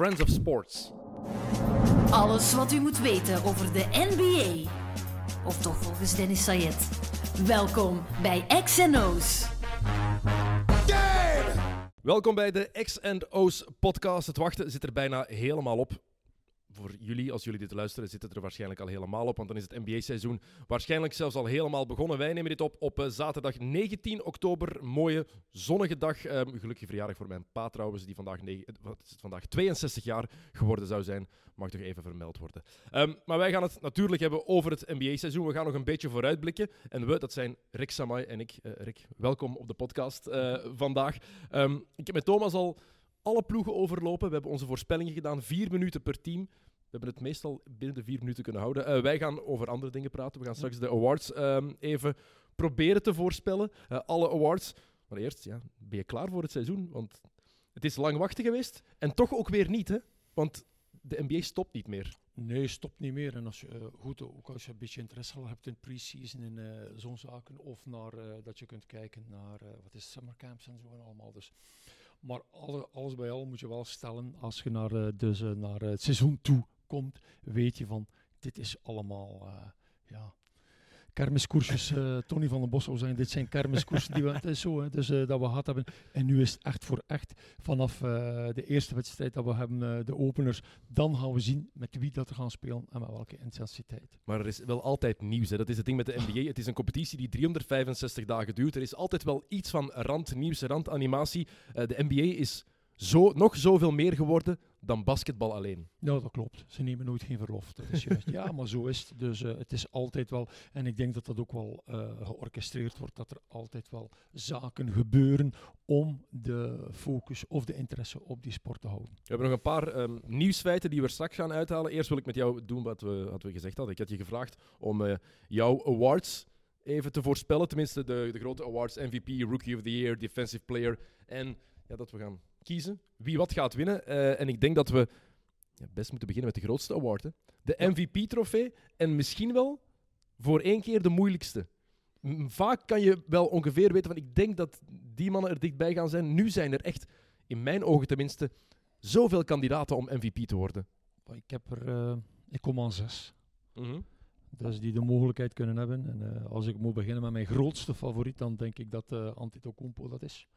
Friends of Sports. Alles wat u moet weten over de NBA. Of toch volgens Dennis Sayed. Welkom bij XNO's. Welkom bij de X&O's podcast. Het wachten zit er bijna helemaal op. Voor jullie, als jullie dit luisteren, zit het er waarschijnlijk al helemaal op, want dan is het NBA-seizoen waarschijnlijk zelfs al helemaal begonnen. Wij nemen dit op op eh, zaterdag 19 oktober. Mooie, zonnige dag. Ehm, gelukkig verjaardag voor mijn pa trouwens, die vandaag, eh, wat is het, vandaag 62 jaar geworden zou zijn. Mag toch even vermeld worden. Ehm, maar wij gaan het natuurlijk hebben over het NBA-seizoen. We gaan nog een beetje vooruitblikken. En we, dat zijn Rick Samai en ik. Eh, Rick, welkom op de podcast vandaag. Ehm, ik heb met Thomas al alle ploegen overlopen. We hebben onze voorspellingen gedaan, vier minuten per team. We hebben het meestal binnen de vier minuten kunnen houden. Eh, wij gaan over andere dingen praten. We gaan straks de awards ehm, even proberen te voorspellen. Eh, alle awards. Maar eerst, ja, ben je klaar voor het seizoen? Want het is lang wachten geweest. En toch ook weer niet, hè? Want de NBA stopt niet meer. Nee, stopt niet meer. En als je, eh, goed, ook als je een beetje interesse hebt in pre-season en zo'n zaken, of naar, dat je kunt kijken naar, wat is summercamps en zo en allemaal. Dus. Maar alle, alles bij al moet je wel stellen, als je naar, eh, dus, eh, naar het seizoen toe komt, weet je van, dit is allemaal, eh, ja... Kermiskoersjes, eh, Tony van den Bos zou zeggen, dit zijn kermiskoersen die we, het is zo, hè, dus, eh, dat we gehad hebben. En nu is het echt voor echt, vanaf eh, de eerste wedstrijd dat we hebben, de openers, dan gaan we zien met wie dat er gaan spelen en met welke intensiteit. Maar er is wel altijd nieuws. Hè. Dat is het ding met de NBA. Het is een competitie die 365 dagen duurt. Er is altijd wel iets van randnieuws, randanimatie. De NBA is zo, nog zoveel meer geworden dan basketbal alleen. Nou, dat klopt. Ze nemen nooit geen verlof. Dat is juist. ja, maar zo is het. Dus eh, het is altijd wel, en ik denk dat dat ook wel eh, georchestreerd wordt, dat er altijd wel zaken gebeuren om de focus of de interesse op die sport te houden. We hebben nog een paar ehm, nieuwsfeiten die we straks gaan uithalen. Eerst wil ik met jou doen wat we, wat we gezegd hadden. Ik had je gevraagd om eh, jouw awards even te voorspellen. Tenminste, de, de grote awards. MVP, Rookie of the Year, Defensive Player. En ja, dat we gaan kiezen wie wat gaat winnen. Eh, en ik denk dat we ja, best moeten beginnen met de grootste award. Hè. De MVP-trofee. En misschien wel voor één keer de moeilijkste. Vaak kan je wel ongeveer weten van ik denk dat die mannen er dichtbij gaan zijn. Nu zijn er echt, in mijn ogen tenminste, zoveel kandidaten om MVP te worden. Ik heb er, eh, ik kom aan zes. Dus die de mogelijkheid kunnen hebben. En eh, als ik moet beginnen met mijn grootste favoriet, dan denk ik dat uh, Antetokounmpo dat is.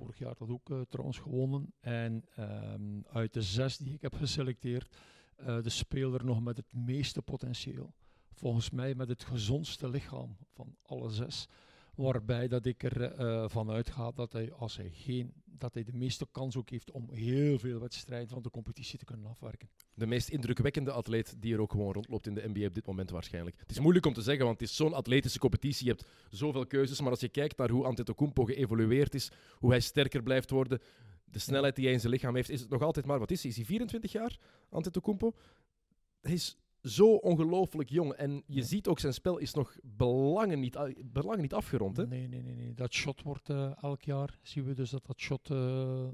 Vorig jaar dat ook eh, trouwens gewonnen. En ehm, uit de zes die ik heb geselecteerd, eh, de speler nog met het meeste potentieel. Volgens mij met het gezondste lichaam van alle zes. Waarbij dat ik ervan van uitga dat hij, als hij geen, dat hij de meeste kans ook heeft om heel veel wedstrijden van de competitie te kunnen afwerken. De meest indrukwekkende atleet die er ook gewoon rondloopt in de NBA op dit moment waarschijnlijk. Het is moeilijk om te zeggen, want het is zo'n atletische competitie. Je hebt zoveel keuzes, maar als je kijkt naar hoe Antetokounmpo geëvolueerd is, hoe hij sterker blijft worden, de snelheid die hij in zijn lichaam heeft, is het nog altijd maar, wat is hij? Is hij 24 jaar, Antetokounmpo? Hij is zo ongelooflijk jong. En je ziet ook zijn spel is nog belangen niet, belangen niet afgerond. Hè? Nee, nee, nee, nee. Dat shot wordt eh, elk jaar, zien we dus dat dat shot eh,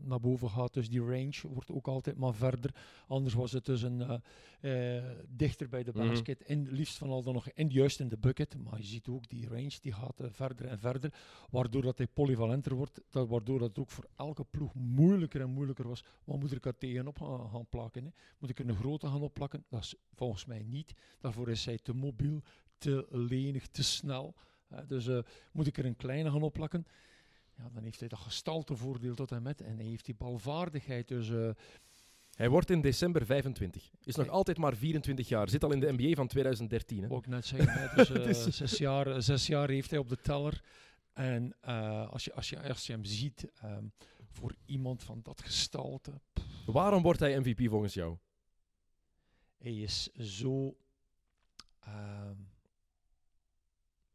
naar boven gaat. Dus die range wordt ook altijd maar verder. Anders was het dus een, eh, dichter bij de Mhm. basket. En liefst van al dan nog en juist in de bucket. Maar je ziet ook die range die gaat verder en verder. Waardoor dat hij polyvalenter wordt. Dat, waardoor dat ook voor elke ploeg moeilijker en moeilijker was. Wat moet ik er tegenop gaan, gaan plakken? Hè? Moet ik er een grote gaan opplakken? Dat is volgens mij niet. Daarvoor is hij te mobiel, te lenig, te snel. Hè, dus eh, moet ik er een kleine gaan opplakken? Ja, dan heeft hij dat gestaltevoordeel tot en met. En hij heeft die balvaardigheid. Dus eh, Hij wordt in december 25. Is nog altijd maar 24 jaar. Zit al in de NBA van 2013. Hè? wou ik net zeggen, dus, eh, zes, jaar, zes jaar heeft hij op de teller. En eh, als, je, als, je, als je hem ziet, ehm, voor iemand van dat gestalte, Waarom wordt hij MVP volgens jou? Hij is zo... ehm,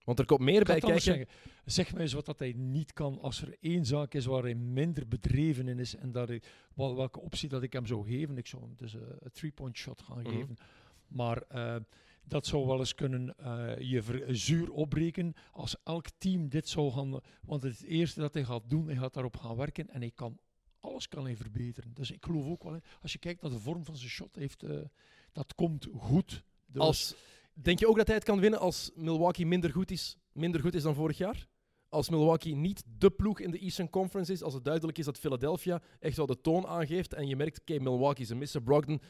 Want er komt meer bij kijken. zeggen. Zeg mij eens wat dat hij niet kan als er één zaak is waar hij minder bedreven in is en dat wel, welke optie dat ik hem zou geven. Ik zou hem dus een three-point shot gaan Mhm. geven. Maar eh, dat zou wel eens kunnen eh, je ver- zuur opbreken als elk team dit zou gaan... Want het eerste dat hij gaat doen, hij gaat daarop gaan werken en hij kan... Alles kan hij verbeteren. Dus ik geloof ook wel, in- als je kijkt naar de vorm van zijn shot, heeft, eh, dat komt goed. Als, denk je ook dat hij het kan winnen als Milwaukee minder goed is, minder goed is dan vorig jaar? als Milwaukee niet de ploeg in de Eastern Conference is, als het duidelijk is dat Philadelphia echt wel de toon aangeeft en je merkt, oké, Milwaukee is een missen, Brogdon,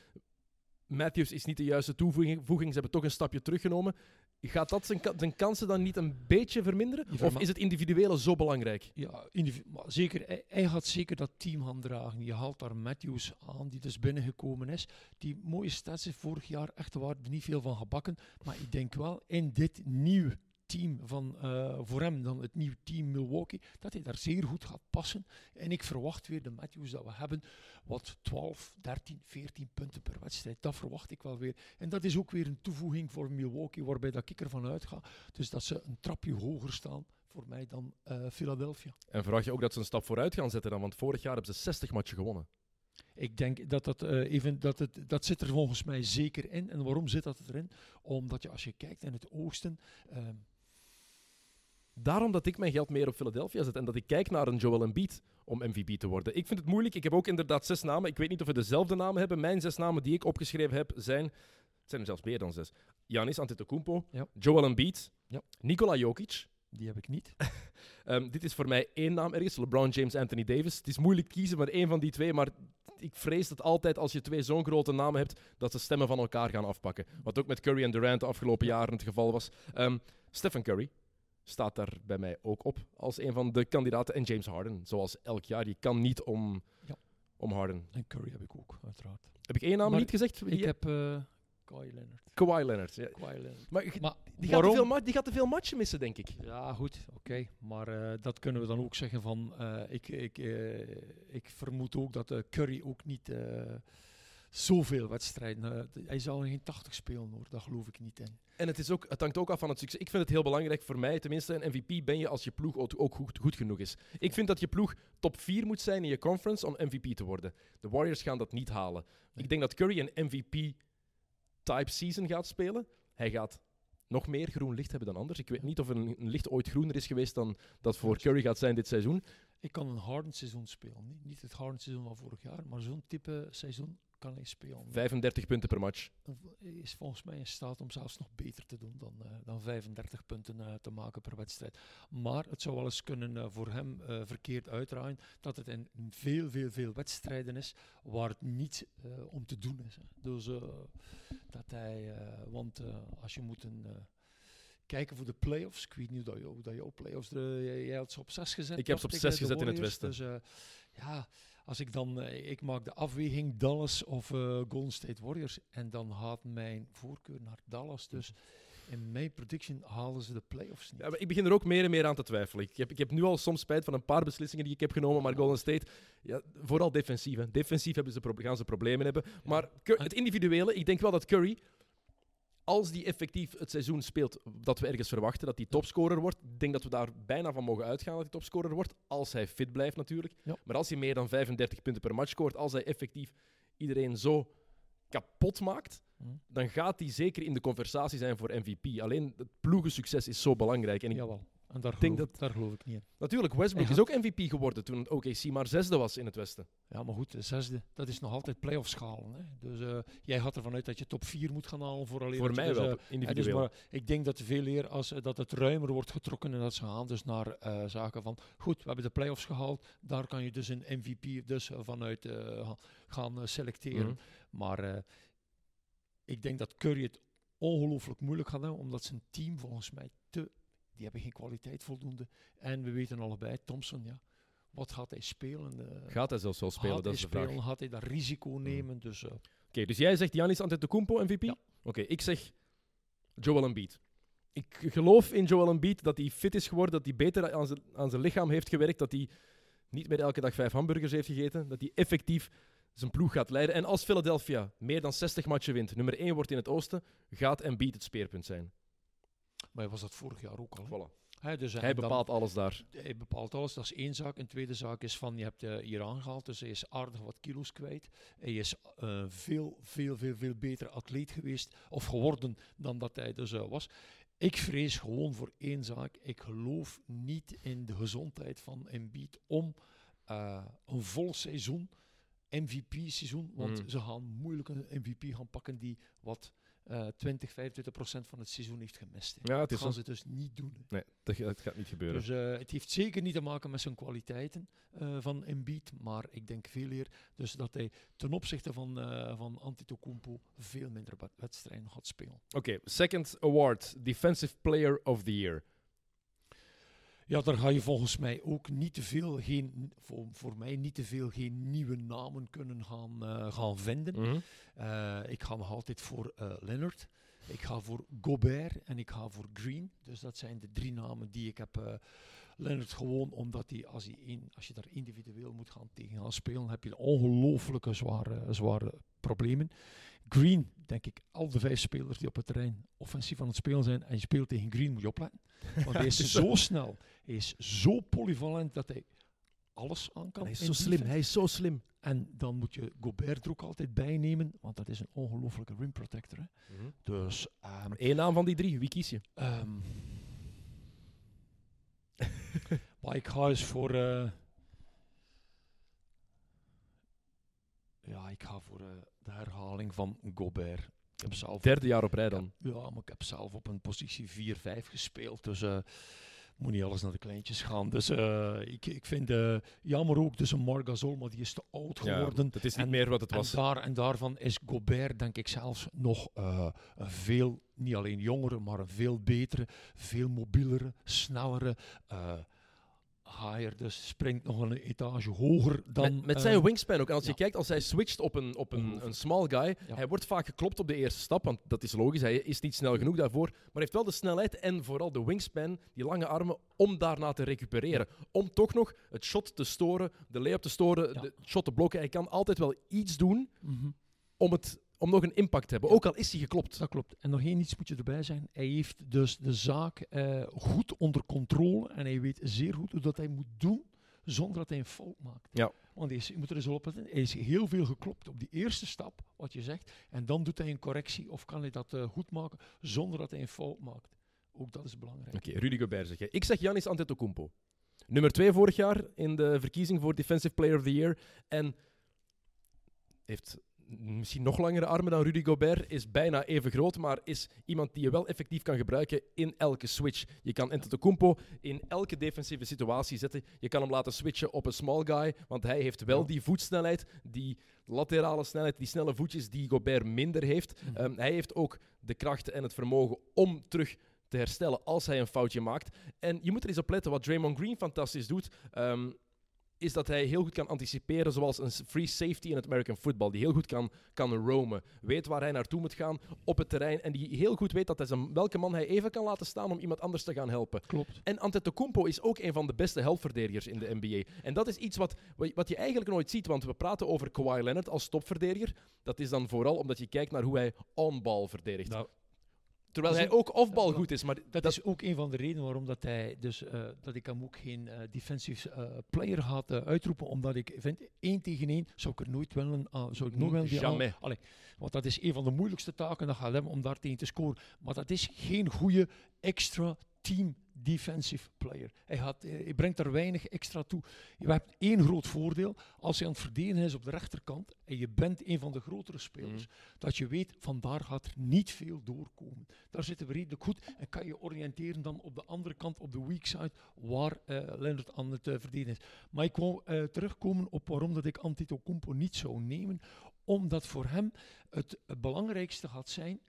Matthews is niet de juiste toevoeging, ze hebben toch een stapje teruggenomen. Gaat dat zijn, ka- zijn kansen dan niet een beetje verminderen? Of is het individuele zo belangrijk? Ja, maar zeker, hij, hij gaat zeker dat team gaan dragen. Je haalt daar Matthews aan, die dus binnengekomen is. Die mooie stats vorig jaar echt waar niet veel van gebakken. Maar ik denk wel in dit nieuwe team van eh, voor hem dan het nieuwe team Milwaukee, dat hij daar zeer goed gaat passen. En ik verwacht weer de Matthews dat we hebben, wat 12, 13, 14 punten per wedstrijd. Dat verwacht ik wel weer. En dat is ook weer een toevoeging voor Milwaukee, waarbij dat ik ervan uitga. Dus dat ze een trapje hoger staan voor mij dan eh, Philadelphia. En verwacht je ook dat ze een stap vooruit gaan zetten dan? Want vorig jaar hebben ze 60 matchen gewonnen. Ik denk dat dat, eh, even, dat, het, dat zit er volgens mij zeker in. En waarom zit dat erin? Omdat je als je kijkt in het oosten. ehm, Daarom dat ik mijn geld meer op Philadelphia zet en dat ik kijk naar een Joel Embiid om MVP te worden. Ik vind het moeilijk. Ik heb ook inderdaad zes namen. Ik weet niet of we dezelfde namen hebben. Mijn zes namen die ik opgeschreven heb zijn... Het zijn er zelfs meer dan zes. Giannis Antetokounmpo, Ja. Joel Embiid, Ja. Nikola Jokic. die heb ik niet. Ehm, dit is voor mij één naam ergens. LeBron James, Anthony Davis. Het is moeilijk kiezen, maar één van die twee. Maar ik vrees dat altijd als je twee zo'n grote namen hebt, dat ze stemmen van elkaar gaan afpakken. Wat ook met Curry en Durant de afgelopen jaren het geval was. Ehm, Stephen Curry staat daar bij mij ook op als een van de kandidaten. En James Harden, zoals elk jaar. Je kan niet om, Ja. om Harden. En Curry heb ik ook, uiteraard. Heb ik één naam Maar niet gezegd? Ik heb eh Kawhi Leonard. Kawhi Leonard. Ja. Kawhi Leonard. Maar die, gaat te veel die gaat te veel matchen missen, denk ik. Ja, goed, oké. Maar eh, dat kunnen we dan ook zeggen van... eh, ik, ik, eh, ik vermoed ook dat Curry ook niet eh, zoveel wedstrijden... eh, hij zal geen 80 spelen hoor, daar geloof ik niet in. En het, is ook, het hangt ook af van het succes. Ik vind het heel belangrijk voor mij, tenminste, een MVP ben je als je ploeg ook goed, goed genoeg is. Ik vind dat je ploeg top 4 moet zijn in je conference om MVP te worden. De Warriors gaan dat niet halen. Nee. Ik denk dat Curry een MVP-type season gaat spelen. Hij gaat nog meer groen licht hebben dan anders. Ik weet niet of een, een licht ooit groener is geweest dan dat voor. Curry gaat zijn dit seizoen. Ik kan een Harden seizoen spelen. Niet, niet het Harden seizoen van vorig jaar, maar zo'n type seizoen kan hij spelen. 35 punten per match. Is volgens mij in staat om zelfs nog beter te doen dan, eh, dan 35 punten eh, te maken per wedstrijd. Maar het zou wel eens kunnen eh, voor hem verkeerd uitdraaien dat het in veel, veel, veel wedstrijden is waar het niet om te doen is. Hè. Dus dat hij, want als je moet een, kijken voor de playoffs, ik weet niet hoe dat, je- dat jouw playoffs, er, jij, had ze op 6 gezet. Ik heb ze op dacht ik, zes eh, de gezet in het Warriors. Dus ja, als ik dan, eh, ik maak de afweging Dallas of eh, Golden State Warriors en dan gaat mijn voorkeur naar Dallas. Dus in mijn prediction halen ze de playoffs niet. Ja, ik begin er ook meer en meer aan te twijfelen. Ik heb, ik heb nu al soms spijt van een paar beslissingen die ik heb genomen, maar Golden State, ja, vooral defensief. hè. Defensief hebben ze gaan ze problemen hebben. Maar het individuele, ik denk wel dat Curry, als die effectief het seizoen speelt dat we ergens verwachten, dat hij topscorer wordt, ik denk dat we daar bijna van mogen uitgaan dat hij topscorer wordt, als hij fit blijft natuurlijk. Ja. Maar als hij meer dan 35 punten per match scoort, als hij effectief iedereen zo kapot maakt, Hm. dan gaat hij zeker in de conversatie zijn voor MVP. Alleen het ploegensucces is zo belangrijk. En ik Jawel. En daar denk geloof, daar geloof ik niet in. Natuurlijk, Westbrook is ook MVP geworden toen OKC maar zesde was in het Westen. Ja, maar goed, de zesde, dat is nog altijd playoff schalen. Hè. Dus eh, jij gaat ervan uit dat je top 4 moet gaan halen voor alleen Voor dat mij dus, wel, eh, Ja, dus individueel. maar ik denk dat veel eer als eh, dat het ruimer wordt getrokken en dat ze gaan dus naar zaken van goed, we hebben de playoffs gehaald, daar kan je dus een MVP dus vanuit ga- gaan selecteren. Mhm. Maar ik denk dat Curry het ongelooflijk moeilijk gaat hebben, omdat zijn team volgens mij te, die hebben geen kwaliteit voldoende. En we weten allebei, Thompson, ja, wat gaat hij spelen? eh, Gaat hij zelfs wel spelen, gaat dat hij is de vraag. spelen? Gaat hij dat risico nemen? Dus eh, Oké, dus jij zegt Giannis Antetokounmpo MVP? Ja. Oké, ik zeg Joel Embiid. Ik geloof in Joel Embiid dat hij fit is geworden, dat hij beter aan zijn, aan zijn lichaam heeft gewerkt, dat hij niet meer elke dag vijf hamburgers heeft gegeten, dat hij effectief zijn ploeg gaat leiden. En als Philadelphia meer dan 60 matchen wint, nummer 1 wordt in het oosten, gaat Embiid het speerpunt zijn. Maar hij was dat vorig jaar ook al. Voilà. Dus, Hij dan- bepaalt alles daar. hij bepaalt alles, dat is één zaak. Een tweede zaak is van, je hebt eh, hier aangehaald, dus hij is aardig wat kilo's kwijt. Hij is eh, veel, veel, veel, veel beter atleet geweest, of geworden, dan dat hij dus eh, was. Ik vrees gewoon voor één zaak. Ik geloof niet in de gezondheid van Embiid om eh, een vol seizoen, MVP-seizoen, want Mm. ze gaan moeilijk een MVP gaan pakken die wat eh 20, 25 procent van het seizoen heeft gemist. Ja, het dat is gaan ze dus niet doen. Nee, dat, ga- dat gaat niet gebeuren. Dus eh, het heeft zeker niet te maken met zijn kwaliteiten eh, van Embiid, maar ik denk veel eer dus dat hij ten opzichte van, eh van Antetokounmpo veel minder wed- wedstrijden gaat spelen. Oké, second award, Defensive Player of the Year. Ja, daar ga je volgens mij ook niet te veel, geen, voor, voor mij niet te veel, geen nieuwe namen kunnen gaan, eh, gaan vinden. Mhm. Eh, ik ga nog altijd voor eh, Leonard. Ik ga voor Gobert en ik ga voor Green. Dus dat zijn de drie namen die ik heb. Leonard gewoon omdat hij, als, hij in, als je daar individueel moet gaan tegen gaan spelen, heb je ongelooflijke zware, zware problemen. Green, denk ik, al de vijf spelers die op het terrein offensief aan het spelen zijn en je speelt tegen Green, moet je opletten. Want hij is zo snel, hij is zo polyvalent dat hij alles aan kan. Hij is zo slim, hij is zo slim. En dan moet je Gobert er ook altijd bij nemen, want dat is een ongelofelijke rim protector. Hè. Dus, ehm, Eén naam van die drie, wie kies je? ehm, maar ik ga eens voor. eh, ja, ik ga voor eh, de herhaling van Gobert. Ik heb zelf, Derde jaar op rij dan. ja, maar ik heb zelf op een positie 4-5 gespeeld. Dus eh moet niet alles naar de kleintjes gaan. Dus eh, ik, ik vind jammer ook, dus een Marc Gasol, maar die is te oud geworden. dat is niet En- meer wat het En, was. daar, en daarvan is Gobert, denk ik zelfs, nog een veel, niet alleen jongere, maar een veel betere, veel mobielere, snellere, higher. Dus springt nog een etage hoger dan... met, met zijn wingspan ook. En als je kijkt, als hij switcht op een, op een, een small guy, Ja. hij wordt vaak geklopt op de eerste stap, want dat is logisch, hij is niet snel genoeg daarvoor, maar hij heeft wel de snelheid en vooral de wingspan, die lange armen, om daarna te recupereren. Om toch nog het shot te storen, de layup te storen, de shot te blokken. Hij kan altijd wel iets doen mhm, om, het, om nog een impact te hebben, ook al is hij geklopt. Dat klopt. En nog één iets moet je erbij zijn. Hij heeft dus de zaak eh, goed onder controle en hij weet zeer goed hoe dat hij moet doen zonder dat hij een fout maakt. Ja. Want hij is, je moet er eens op letten, hij is heel veel geklopt op die eerste stap, wat je zegt, en dan doet hij een correctie of kan hij dat eh, goed maken zonder dat hij een fout maakt. Ook dat is belangrijk. Oké, Rudy Gobert zeg. Ik zeg Giannis Antetokounmpo. Nummer twee vorig jaar in de verkiezing voor Defensive Player of the Year. En heeft misschien nog langere armen dan Rudy Gobert. Is bijna even groot, maar is iemand die je wel effectief kan gebruiken in elke switch. Je kan Antetokounmpo in elke defensieve situatie zetten. Je kan hem laten switchen op een small guy, want hij heeft wel die voetsnelheid, die laterale snelheid, die snelle voetjes die Gobert minder heeft. Mhm. Ehm, hij heeft ook de kracht en het vermogen om terug te herstellen als hij een foutje maakt. En je moet er eens op letten wat Draymond Green fantastisch doet. ehm, is dat hij heel goed kan anticiperen, zoals een free safety in het American football. Die heel goed kan, kan roamen. Weet waar hij naartoe moet gaan op het terrein. En die heel goed weet dat hij zijn, welke man hij even kan laten staan om iemand anders te gaan helpen. Klopt. En Antetokounmpo is ook een van de beste helpverdedigers in de NBA. En dat is iets wat, wat je eigenlijk nooit ziet, want we praten over Kawhi Leonard als topverdediger. Dat is dan vooral omdat je kijkt naar hoe hij on-ball verdedigt. Nou, Terwijl hij ook off-ball Ja, goed is. Maar Dat, is ook een van de redenen waarom dat hij dus eh, dat ik hem ook geen eh, defensive eh, player eh, uitroepen, omdat ik vind één tegen één zou ik er nooit willen zou ik nog wel die Jamais. Allee, want dat is een van de moeilijkste taken dat gaat hebben om daar tegen te scoren. Maar dat is geen goede extra team defensive player. Hij, gaat, eh, hij brengt er weinig extra toe. Je hebt één groot voordeel. Als hij aan het verdedigen is op de rechterkant en je bent een van de grotere spelers, dat je weet, van daar gaat er niet veel doorkomen. Daar zitten we redelijk goed en kan je oriënteren dan op de andere kant, op de weak side, waar eh Leonard aan het eh, verdedigen is. Maar ik wou terugkomen op waarom dat ik Antetokounmpo niet zou nemen, omdat voor hem het, het belangrijkste gaat zijn,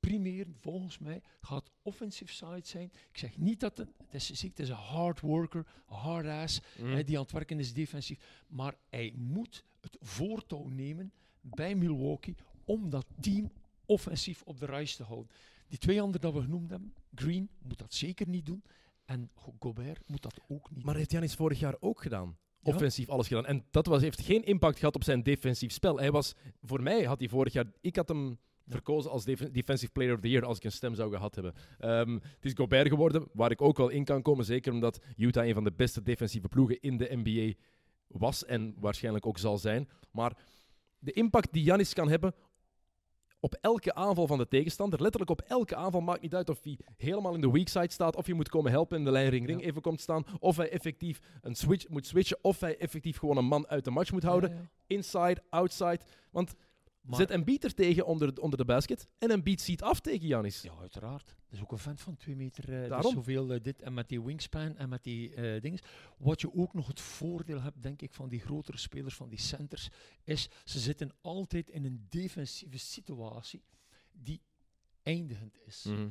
primair volgens mij, gaat offensive side zijn. Ik zeg niet dat het, het is, ziek, het is een hard worker, een hard ass, Mm. hè, die aan het werken is defensief. Maar hij moet het voortouw nemen bij Milwaukee om dat team offensief op de reis te houden. Die twee anderen dat we genoemd hebben, Green moet dat zeker niet doen. En Go- Gobert moet dat ook niet Maar doen. heeft Janis vorig jaar ook gedaan? Ja. Offensief alles gedaan. En dat was, heeft geen impact gehad op zijn defensief spel. Hij was, voor mij had hij vorig jaar... Ik had hem. Verkozen als def- Defensive Player of the Year als ik een stem zou gehad hebben. Ehm, het is Gobert geworden, waar ik ook wel in kan komen. Zeker omdat Utah een van de beste defensieve ploegen in de NBA was en waarschijnlijk ook zal zijn. Maar de impact die Janis kan hebben op elke aanval van de tegenstander, letterlijk op elke aanval, maakt niet uit of hij helemaal in de weak side staat, of je moet komen helpen in de lijn ring-ring Ja. even komt staan, of hij effectief een switch moet switchen, of hij effectief gewoon een man uit de match moet houden. Ja, ja. Inside, outside. Want Maar- Zet Embiid er tegen onder, onder de basket en Embiid ziet af tegen Janis. Ja, uiteraard. Dat is ook een vent van 2 meter. eh dus Daarom. zoveel eh, dit en met die wingspan en met die eh dingen. Wat je ook nog het voordeel hebt, denk ik, van die grotere spelers, van die centers, is ze zitten altijd in een defensieve situatie die eindigend is. Mhm.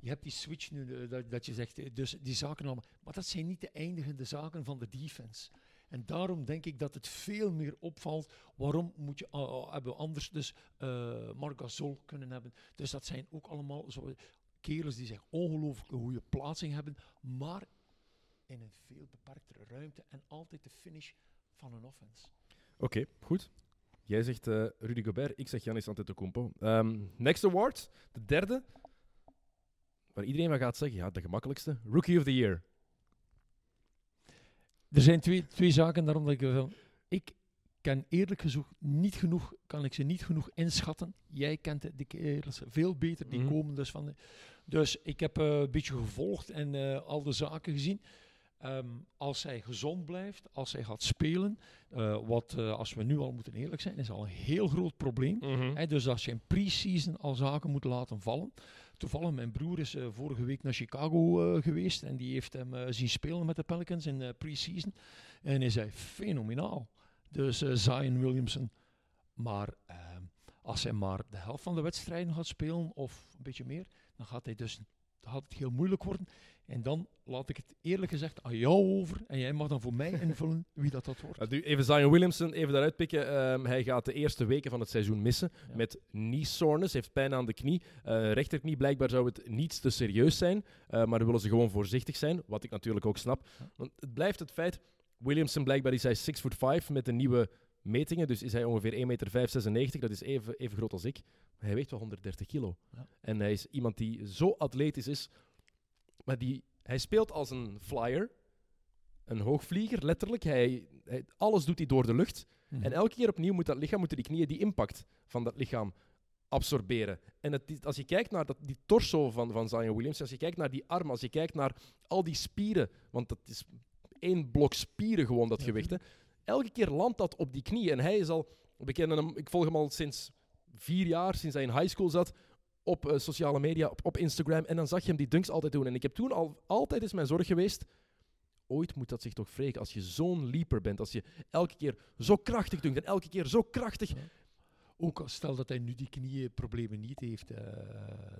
Je hebt die switch nu, dat, dat je zegt, dus die zaken allemaal. Maar dat zijn niet de eindigende zaken van de defense. En daarom denk ik dat het veel meer opvalt. Waarom moet je, ah, ah, hebben we anders dus eh Gasol kunnen hebben. Dus dat zijn ook allemaal zo kerels die zich ongelooflijk goede plaatsing hebben. Maar in een veel beperktere ruimte. En altijd de finish van een offense. Oké, goed. Jij zegt eh, Rudy Gobert, ik zeg Janis Antetokounmpo. Ehm next award, de derde. Waar iedereen van gaat zeggen, ja, de gemakkelijkste. Rookie of the Year. Er zijn twee, twee zaken daarom dat ik wil. Ik ken eerlijk gezegd niet genoeg, kan ik ze niet genoeg inschatten. Jij kent de- kerels veel beter, die Mhm. komen dus van. De, dus ik heb eh, een beetje gevolgd en eh, al de zaken gezien. Ehm, als zij gezond blijft, als zij gaat spelen, eh, wat eh, als we nu al moeten eerlijk zijn, is al een heel groot probleem. Hè, dus als je in pre-season al zaken moet laten vallen. Toevallig, mijn broer is eh, vorige week naar Chicago eh, geweest en die heeft hem eh, zien spelen met de Pelicans in eh pre-season. En hij zei, fenomenaal. Dus Zion Williamson. Maar ehm, als hij maar de helft van de wedstrijden gaat spelen, of een beetje meer, dan gaat hij dus gaat het heel moeilijk worden. En dan laat ik het eerlijk gezegd aan jou over. En jij mag dan voor mij invullen wie dat, dat wordt. Uh, even Zion Williamson, even daaruit pikken. Ehm, hij gaat de eerste weken van het seizoen missen Ja. met knee soreness. heeft pijn aan de knie. Eh rechterknie, blijkbaar zou het niets te serieus zijn. eh, maar dan willen ze gewoon voorzichtig zijn, wat ik natuurlijk ook snap. Want het blijft het feit, Williamson blijkbaar is hij 6 foot 5 met de nieuwe metingen. Dus is hij ongeveer 1 meter 96. Dat is even, even groot als ik. Maar hij weegt wel 130 kilo. Ja. En hij is iemand die zo atletisch is. Maar die, hij speelt als een flyer. Een hoogvlieger, letterlijk. Hij, hij- alles doet hij door de lucht. Mhm. En elke keer opnieuw moet dat lichaam, moeten die knieën die impact van dat lichaam absorberen. En het, als je kijkt naar dat, die torso van, van Zion Williams, als je kijkt naar die arm, als je kijkt naar al die spieren, want dat is één blok spieren gewoon, dat Ja, gewicht. Hè. Elke keer landt dat op die knieën. En hij is al, ik volg hem al sinds vier jaar, sinds hij in high school zat, op eh, sociale media, op, Instagram. En dan zag je hem die dunks altijd doen. En ik heb toen al, altijd is mijn zorg geweest, ooit moet dat zich toch wreken. Als je zo'n leaper bent, als je elke keer zo krachtig dunkt en elke keer zo krachtig... Ook stel dat hij nu die knieënproblemen niet heeft, eh,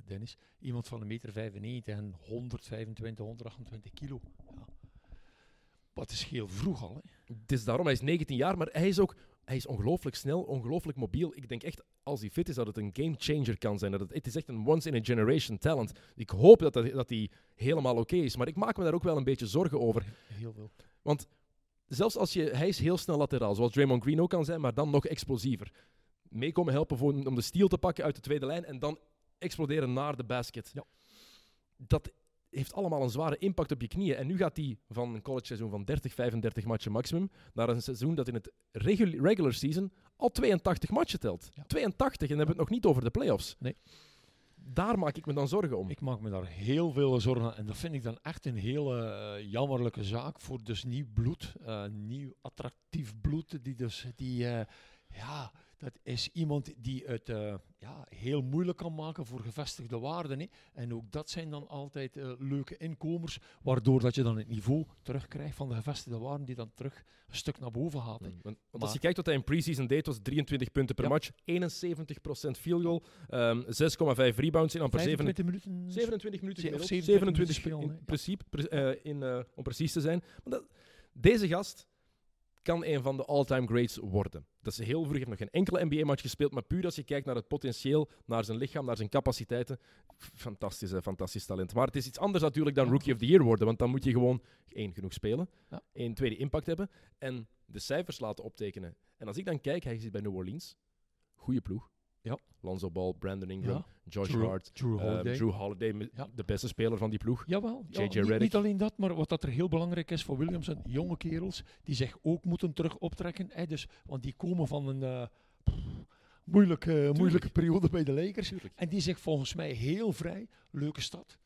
Dennis. Iemand van een meter 95 en 125, 128 kilo. Ja. Wat is heel vroeg al? Het is daarom, hij is 19 jaar, maar hij is ook hij is ongelooflijk snel, ongelooflijk mobiel. Ik denk echt, als hij fit is, dat het een game changer kan zijn. Dat het, het is echt een once-in-a-generation talent. Ik hoop dat, dat, dat hij helemaal oké is, maar ik maak me daar ook wel een beetje zorgen over. Heel veel. Zelfs als je, hij is heel snel lateraal, zoals Draymond Green ook kan zijn, maar dan nog explosiever. Meekomen helpen voor, om de steal te pakken uit de tweede lijn en dan exploderen naar de basket. Ja. Dat heeft allemaal een zware impact op je knieën. En nu gaat hij van een college seizoen van 30, 35 matchen maximum naar een seizoen dat in het regu- regular season al 82 matchen telt. Ja. 82 en dan hebben we het nog niet over de playoffs. Nee. Daar maak ik me dan zorgen om. Ik maak me daar heel veel zorgen aan. En dat vind ik dan echt een hele eh, jammerlijke zaak voor dus nieuw bloed. eh, nieuw attractief bloed. Die dus, die, eh, ja, dat is iemand die het eh, ja, heel moeilijk kan maken voor gevestigde waarden. Hè. En ook dat zijn dan altijd eh, leuke inkomers, waardoor dat je dan het niveau terugkrijgt van de gevestigde waarden die dan terug een stuk naar boven gaat. hè. Mm, Want, want als je kijkt wat hij in preseason deed, was 23 punten per Ja. match, 71% field goal, ehm 6,5 rebounds in amper 7, 25 minuten. 27 minuten of gemiddeld. 27 27 minuten in spelen, principe, pre- eh, in, om precies te zijn. Maar dat, deze gast kan een van de all-time greats worden. Dat is heel vroeg, heeft nog geen enkele NBA-match gespeeld, maar puur als je kijkt naar het potentieel, naar zijn lichaam, naar zijn capaciteiten, fantastisch, hè, fantastisch talent. Maar het is iets anders natuurlijk dan. Rookie of the Year worden, want dan moet je gewoon één, genoeg spelen, Ja. één, tweede impact hebben en de cijfers laten optekenen. En als ik dan kijk, hij zit bij New Orleans, goede ploeg. Ja. Lonzo Ball, Brandon Ingram, Ja. Josh Drew- Hart, Drew ehm, Holiday. Drew Holiday, Ja. de beste speler van die ploeg. Jawel, ja, JJ niet, niet alleen dat, maar wat dat er heel belangrijk is voor Williamson, jonge kerels die zich ook moeten terug optrekken. Hè, dus, want die komen van een eh, moeilijke, moeilijke periode bij de Lakers. Tuurlijk. En die zich volgens mij heel vrij, leuke stad.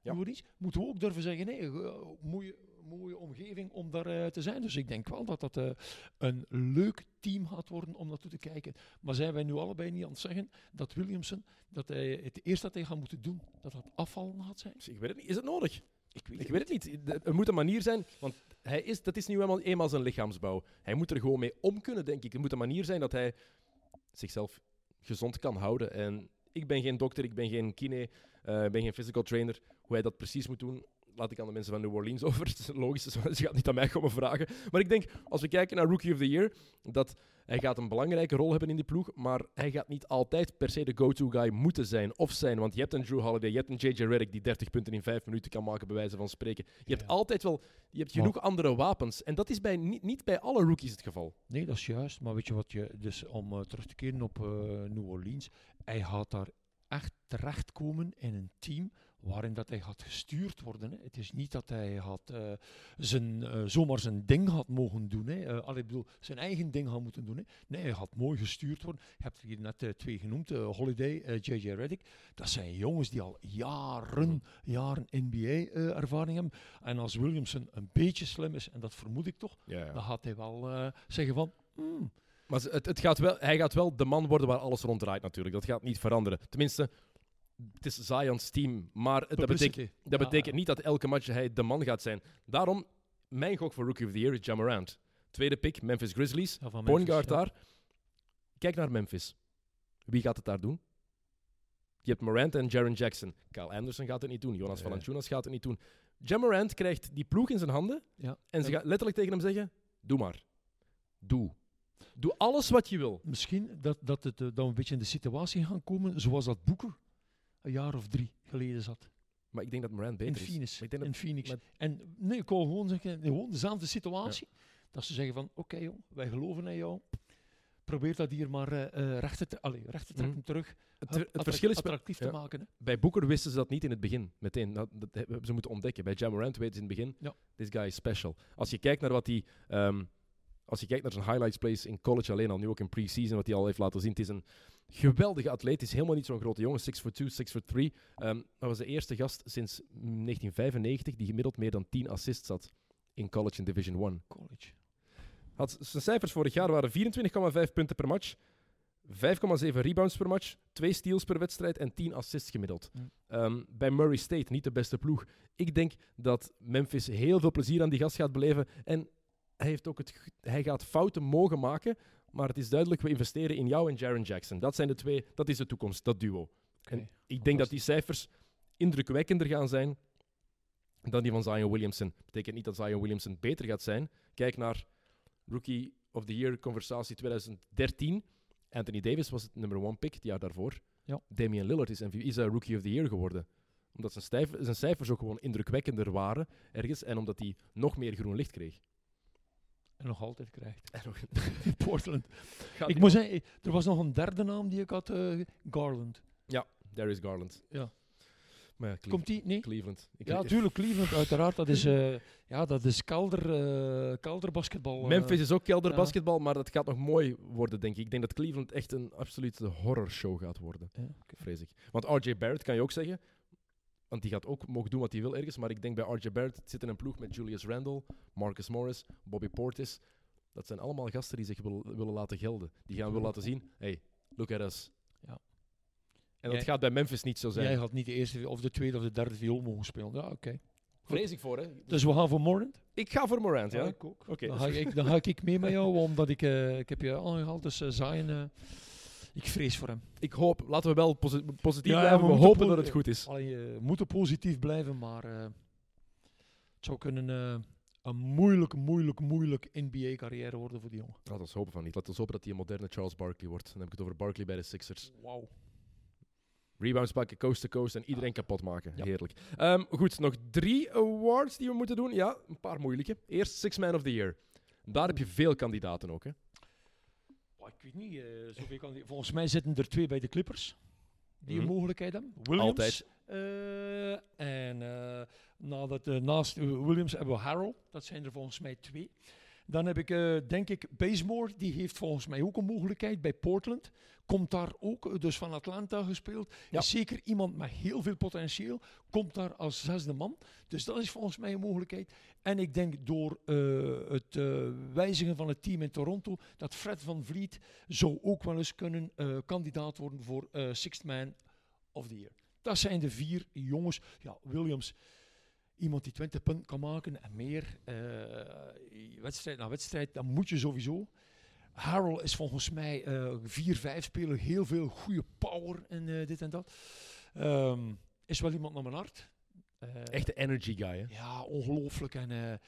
Ja. Moeten we ook durven zeggen, nee, eh, mooie, mooie omgeving om daar eh, te zijn. Dus ik denk wel dat dat eh, een leuk team gaat worden om naartoe te kijken. Maar zijn wij nu allebei niet aan het zeggen dat Williamson, dat hij het eerste dat hij gaat moeten doen, dat dat afvallen gaat zijn? Dus ik weet het niet. Is het nodig? Ik weet, Ik weet het niet. Er moet een manier zijn, want hij is, dat is nu eenmaal, eenmaal zijn lichaamsbouw. Hij moet er gewoon mee om kunnen, denk ik. Er moet een manier zijn dat hij zichzelf gezond kan houden. En ik ben geen dokter, ik ben geen kine, eh, ik ben geen physical trainer. Hoe hij dat precies moet doen, laat ik aan de mensen van New Orleans over. Het is logisch, dus ze gaat niet aan mij komen vragen. Maar ik denk, als we kijken naar Rookie of the Year, dat hij gaat een belangrijke rol hebben in die ploeg, maar hij gaat niet altijd per se de go-to guy moeten zijn of zijn. Want je hebt een Drew Holiday, je hebt een JJ Redick die 30 punten in 5 minuten kan maken, bij wijze van spreken. Je hebt altijd wel, je hebt genoeg andere wapens. En dat is bij, niet, niet bij alle rookies het geval. Nee, dat is juist. Maar weet je wat je, dus om eh, terug te keren op eh, New Orleans, hij gaat daar echt terechtkomen in een team waarin dat hij gaat gestuurd worden. Hè. Het is niet dat hij gaat, eh, zijn, eh, zomaar zijn ding gaat mogen doen. Hè. Allee, ik bedoel, zijn eigen ding gaat moeten doen. Hè. Nee, hij gaat mooi gestuurd worden. Je hebt er hier net twee genoemd, Holiday, JJ Reddick. Dat zijn jongens die al jaren, jaren NBA-ervaring hebben. En als Williamson een beetje slim is, en dat vermoed ik toch, dan gaat hij wel zeggen van... "Hmm, Maar het, het gaat wel, hij gaat wel de man worden waar alles rond draait natuurlijk. Dat gaat niet veranderen. Tenminste, het is Zion's team. Maar dat betekent, publicity." dat betekent niet dat elke match hij de man gaat zijn. Daarom, mijn gok voor Rookie of the Year is Jamarant. Tweede pick, Memphis Grizzlies. Ja, Point guard ja. daar. Kijk naar Memphis. Wie gaat het daar doen? Je hebt Morant en Jaron Jackson. Kyle Anderson gaat het niet doen. Jonas Nee. Valanciunas gaat het niet doen. Jamarant krijgt die ploeg in zijn handen Ja. en ze gaat letterlijk tegen hem zeggen: Doe maar. Doe. Doe alles wat je wil. Misschien dat, dat het eh, dan een beetje in de situatie gaan komen zoals dat Boeker een jaar of drie geleden zat. Maar ik denk dat Morant In beter is. Phoenix. Ik denk In Phoenix. maar- En nee, ik wil gewoon zeggen, gewoon dezelfde situatie. Dat ze zeggen van, oké jong, wij geloven in jou. Probeer dat hier maar eh, recht, te, allee, recht te trekken Mhm. terug. Het, het attract- verschil is, attractief te maken. Hè. bij Booker wisten ze dat niet in het begin. Meteen. Dat, dat hebben ze moeten ontdekken. Bij Jamarant weten ze in het begin: Ja. This guy is special. Als je kijkt naar wat hij. ehm, als je kijkt naar zijn highlights plays in college alleen al, nu ook in pre-season, wat hij al heeft laten zien. Het is een geweldige atleet. Is helemaal niet zo'n grote jongen. 6 foot 2, 6 foot 3. Ehm, dat was de eerste gast sinds mm, 1995 die gemiddeld meer dan 10 assists had in college in Division 1. College. Had, zijn cijfers vorig jaar waren 24,5 punten per match, 5,7 rebounds per match, 2 steals per wedstrijd en 10 assists gemiddeld. Mm. Ehm, bij Murray State, niet de beste ploeg. Ik denk dat Memphis heel veel plezier aan die gast gaat beleven. En hij, heeft ook het, hij gaat fouten mogen maken, maar het is duidelijk, we investeren in jou en Jaron Jackson. Dat zijn de twee, dat is de toekomst, dat duo. En ik denk dat die cijfers indrukwekkender gaan zijn dan die van Zion Williamson. Betekent niet dat Zion Williamson beter gaat zijn. Kijk naar Rookie of the Year conversatie 2013. Anthony Davis was het number one pick het jaar daarvoor. Ja. Damian Lillard is, MVP is eh, Rookie of the Year geworden. Omdat zijn, stijf- zijn cijfers ook gewoon indrukwekkender waren ergens. En omdat hij nog meer groen licht kreeg. En nog altijd krijgt. En nog- In Portland. Gaat Ik moet zeggen, er was nog een derde naam die ik had. eh, Garland. Darius Garland. Ja. Maar ja, Komt die? Nee? Cleveland. Ik- Ja, tuurlijk, Cleveland, uiteraard. Dat is, eh, ja, dat is kelder, eh kelderbasketbal. eh. Memphis is ook kelder ja. basketbal, maar dat gaat nog mooi worden, denk ik. Ik denk dat Cleveland echt een absolute horrorshow gaat worden, Ja, vrees ik. Want RJ Barrett kan je ook zeggen, want die gaat ook mogen doen wat hij wil ergens, maar ik denk bij RJ Barrett zit in een ploeg met Julius Randle, Marcus Morris, Bobby Portis. Dat zijn allemaal gasten die zich wil- willen laten gelden. Die gaan willen laten zien, hey, look at us. Ja. En dat Jij- gaat bij Memphis niet zo zijn. Jij had niet de eerste of de tweede of de derde viool mogen spelen. Ja, oké. Vrees ik voor, hè. Dus we gaan voor Morant. Ik ga voor Morant, ja. ik ook. Oké, dan, dat ga ik, dan ga ik mee met jou, omdat ik, eh, ik heb je aangehaald. Dus eh, Zion, eh, ik vrees voor hem. Ik hoop, laten we wel posi- positief Ja, blijven. we hopen dat het goed is. Allee, we moeten positief blijven, maar eh, het zou kunnen eh, een moeilijk, moeilijk, moeilijk NBA-carrière worden voor die jongen. Laten we hopen van niet. Laten we hopen dat hij een moderne Charles Barkley wordt. Dan heb ik het over Barkley bij de Sixers. Wauw. Rebounds pakken, coast to coast en iedereen kapot maken. Ja. Heerlijk. Ehm, goed, nog drie awards die we moeten doen. Ja, een paar moeilijke. Eerst Six Man of the Year. Daar heb je veel kandidaten ook. Hè? Ik weet niet, eh, zoveel kan die- volgens mij zitten er twee bij de Clippers die Mhm. mogelijkheid hebben. Williams. Altijd. eh, en eh, nadat, naast Williams hebben we Harrell. Dat zijn er volgens mij twee. Dan heb ik, eh, denk ik, Bazemore. Die heeft volgens mij ook een mogelijkheid bij Portland. Komt daar ook, eh, dus van Atlanta gespeeld. Ja. Is zeker iemand met heel veel potentieel. Komt daar als zesde man. Dus dat is volgens mij een mogelijkheid. En ik denk door eh, het wijzigen van het team in Toronto, dat Fred van Vliet zou ook wel eens kunnen kandidaat worden voor Sixth Man of the Year. Dat zijn de vier jongens. Ja, Williams, iemand die 20 punten kan maken en meer. eh, wedstrijd na wedstrijd, dan moet je sowieso. Harold is volgens mij eh 4-5 speler, heel veel goede power en eh, dit en dat. Ehm, is wel iemand naar mijn hart. Eh, Echte energy guy, hè? ja, ongelooflijk. En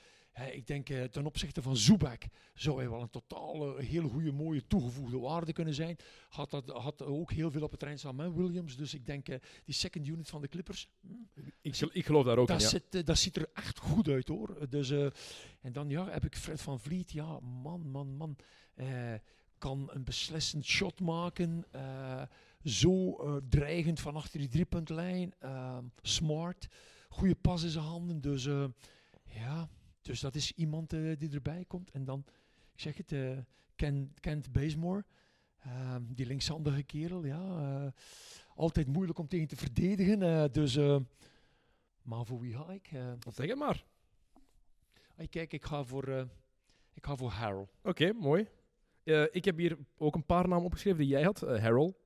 ik denk eh, ten opzichte van Zubak zou hij wel een totaal hele goede, mooie toegevoegde waarde kunnen zijn. Had, dat, had ook heel veel op het terrein staan met Williams. Dus ik denk eh, die second unit van de Clippers, hm, Ik, ik geloof daar ook in, dat, zit, eh, dat ziet er echt goed uit hoor. Dus, en dan ja, heb ik Fred van Vliet. Ja, man, man, man. kan een beslissend shot maken. zo dreigend van achter die driepuntlijn. smart. Goede pas in zijn handen. Dus ja, dus dat is iemand eh, die erbij komt. En dan, ik zeg het, Ken, Kent Bazemore. ehm, die linkshandige kerel, ja. eh, altijd moeilijk om tegen te verdedigen. dus... eh, maar voor wie ga ik? Eh, Zeg het maar. kijk, ik ga voor, ik ga voor Harold. Oké, mooi. Ik heb hier ook een paar namen opgeschreven die jij had. Harold.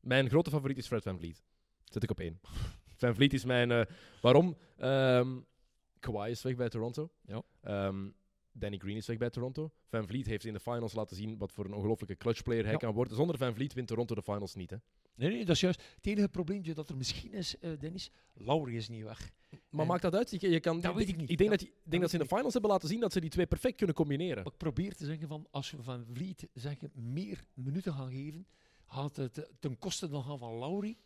Mijn grote favoriet is Fred Van Vliet. Zet ik op één. Van Vliet is mijn... waarom? Ehm Kawhi is weg bij Toronto. Ja. Ehm, Danny Green is weg bij Toronto. Van Vliet heeft in de finals laten zien wat voor een ongelofelijke clutchplayer hij Ja. kan worden. Zonder Van Vliet wint Toronto de finals niet. Hè. Nee, nee, dat is juist. Het enige probleempje dat er misschien is, eh, Dennis, Laurie is niet weg. Maar En- maakt dat uit? Je, je kan, Dat weet ik niet. Ik denk, Dat- dat, je- ik denk dat ze in de niet. finals hebben laten zien dat ze die twee perfect kunnen combineren. Ik probeer te zeggen van, als we Van Vliet zeggen, meer minuten gaan geven, gaat het eh, ten koste dan gaan van Laurie.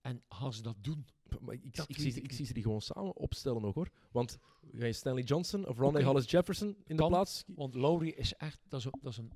En gaan ze dat doen? Maar ik, ik, zie, ik zie ze die gewoon samen opstellen nog hoor. Want ga je Stanley Johnson of Ronnie. Hollis Jefferson in de Kan. plaats? Want Laurie is echt, dat is dat is een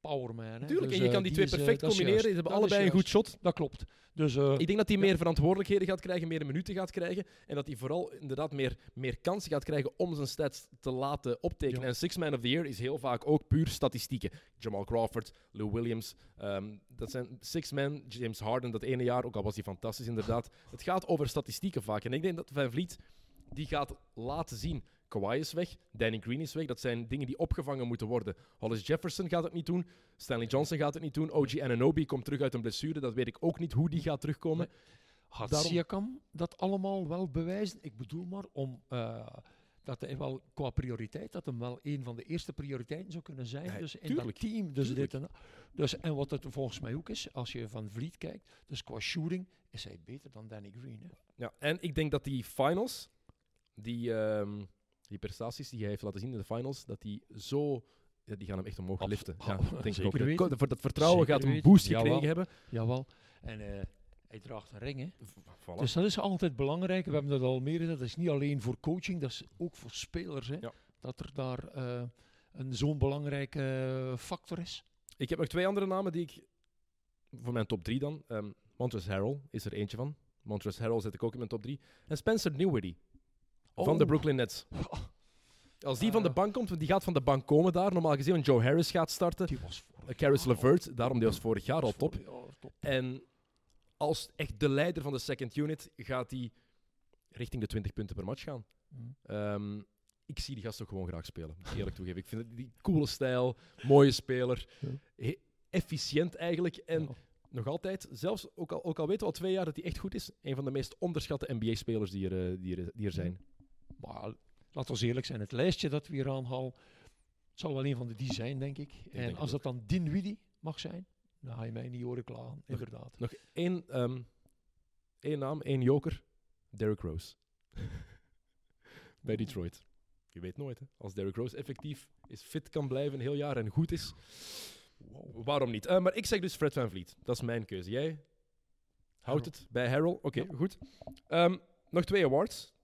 powerman. Hè? Tuurlijk, Dus, en je eh, kan die, twee eh, perfect is combineren. Ze hebben Dat allebei een goed shot. Dat klopt. Dus eh, Ik denk dat hij Ja. meer verantwoordelijkheden gaat krijgen, meer minuten gaat krijgen. En dat hij vooral inderdaad meer, meer kansen gaat krijgen om zijn stats te laten optekenen. Ja. En Six Man of the Year is heel vaak ook puur statistieken. Jamal Crawford, Lou Williams. ehm, dat zijn Six Man, James Harden dat ene jaar, ook al was hij fantastisch inderdaad. Het gaat over statistieken vaak. En ik denk dat Van Vliet die gaat laten zien. Kawhi is weg, Danny Green is weg. Dat zijn dingen die opgevangen moeten worden. Hollis Jefferson gaat het niet doen. Stanley Johnson gaat het niet doen. OG Ananobi komt terug uit een blessure. Dat weet ik ook niet hoe die gaat terugkomen. Gaat Daarom- Siakam dat allemaal wel bewijzen? Ik bedoel maar om eh, dat hij wel qua prioriteit, dat hem wel een van de eerste prioriteiten zou kunnen zijn. Dus in tuurlijk. dat team. Dus, Tuurlijk. dit en, dus en wat het volgens mij ook is, als je van Vliet kijkt, dus qua shooting is hij beter dan Danny Green. Hè? Ja, en ik denk dat die finals, die, ehm, die prestaties die hij heeft laten zien in de finals, dat die zo... ja, die gaan hem echt omhoog Abs- liften. Ja, dat denk ik ook. Dat- dat vertrouwen Zeker gaat hem een weten. boost Jawel. gekregen hebben. Jawel. En eh, hij draagt een ring. Hè? Voilà. Dus dat is altijd belangrijk. We hebben dat al meer gezegd. Dat is niet alleen voor coaching, dat is ook voor spelers. Hè? Ja. Dat er daar eh, een zo'n belangrijke eh, factor is. Ik heb nog twee andere namen die ik... Voor mijn top drie dan. Ehm Montrezl Harrell is er eentje van. Montrezl Harrell zet ik ook in mijn top drie. En Spencer Van de Oh. Brooklyn Nets. Als die van de Eh. bank komt, want die gaat van de bank komen daar. Normaal gezien, want Joe Harris gaat starten. Die was Caris al- LeVert, daarom die was vorig jaar al top. En als echt de leider van de second unit gaat hij richting de 20 punten per match gaan. Mm. Ehm, ik zie die gast ook gewoon graag spelen, eerlijk toegeven. Ik vind het die coole stijl, mooie speler, Ja. efficiënt eigenlijk. En Ja. nog altijd, zelfs ook al, ook al weten we al twee jaar dat hij echt goed is, een van de meest onderschatte NBA-spelers die, er, eh, die, er, die er zijn. Maar laten we eerlijk zijn, het lijstje dat we hier aanhalen, het zal wel een van de die zijn, denk ik. en als dat dan Dinwiddie mag zijn, dan ga je mij niet horen klagen, inderdaad. Nog één, ehm, één naam, één joker. Derrick Rose. Bij Detroit. Je weet nooit, hè. Als Derrick Rose effectief is, fit kan blijven een heel jaar en goed is, waarom niet? Eh, maar ik zeg dus Fred Van Vliet. Dat is mijn keuze. Jij houdt het bij Harold. Oké, Ja. goed. Ehm, nog twee awards.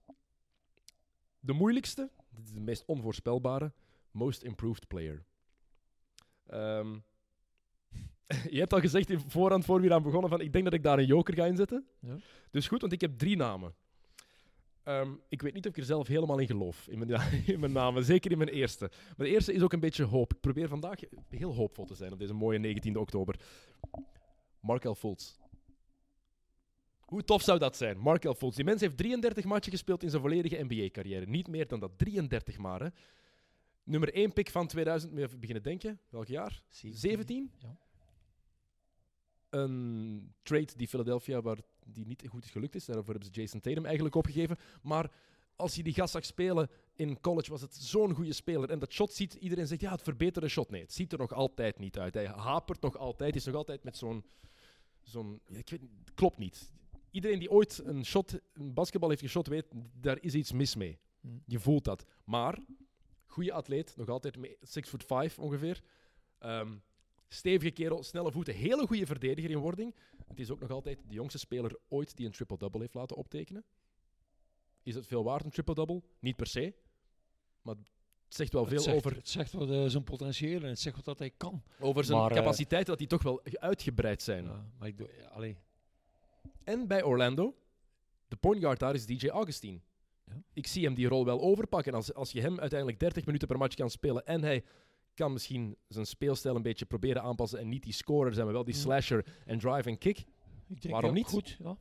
De moeilijkste, dit is de meest onvoorspelbare, Most Improved Player. Ehm, je hebt al gezegd in voorhand, voor we aan begonnen, van ik denk dat ik daar een joker ga inzetten. Ja. Dus goed, want ik heb drie namen. Ehm, ik weet niet of ik er zelf helemaal in geloof, in mijn, in mijn namen. Zeker in mijn eerste. Maar de eerste is ook een beetje hoop. Ik probeer vandaag heel hoopvol te zijn op deze mooie 19 oktober. Markel Fultz. Hoe tof zou dat zijn? Markel Fultz. Die mens heeft 33 matchen gespeeld in zijn volledige NBA-carrière. Niet meer dan dat. 33 maar, hè. Nummer 1 pick van 2000. Moet je even beginnen denken. Welk jaar? 17? Ja. Een trade die Philadelphia, waar die niet goed is gelukt is. Daarvoor hebben ze Jason Tatum eigenlijk opgegeven. Maar als je die gast zag spelen in college, was het zo'n goede speler. En dat shot ziet, iedereen zegt, ja, het verbeterde shot. Nee, het ziet er nog altijd niet uit. Hij hapert nog altijd. is nog altijd met zo'n... zo'n ja, ik weet, klopt niet. Iedereen die ooit een shot, een basketbal heeft geschot, weet, daar is iets mis mee. Hm. Je voelt dat. Maar, goede atleet, nog altijd 6 foot 5 ongeveer. Ehm, stevige kerel, snelle voeten, hele goede verdediger in wording. Het is ook nog altijd de jongste speler ooit die een triple-double heeft laten optekenen. Is het veel waard, een triple-double? Niet per se. Maar het zegt wel Het veel zegt- over, Het zegt wat eh, zijn potentieel en het zegt wat dat hij kan. over zijn maar, eh, capaciteiten, dat die toch wel uitgebreid zijn. Ja, maar ik doe, ja, allee, En bij Orlando, de point guard daar is DJ Augustine. Ja. Ik zie hem die rol wel overpakken. Als, als je hem uiteindelijk 30 minuten per match kan spelen en hij kan misschien zijn speelstijl een beetje proberen aanpassen en niet die scorer zijn, maar wel die slasher en drive en kick. Ik denk, Waarom niet? Goed, ja.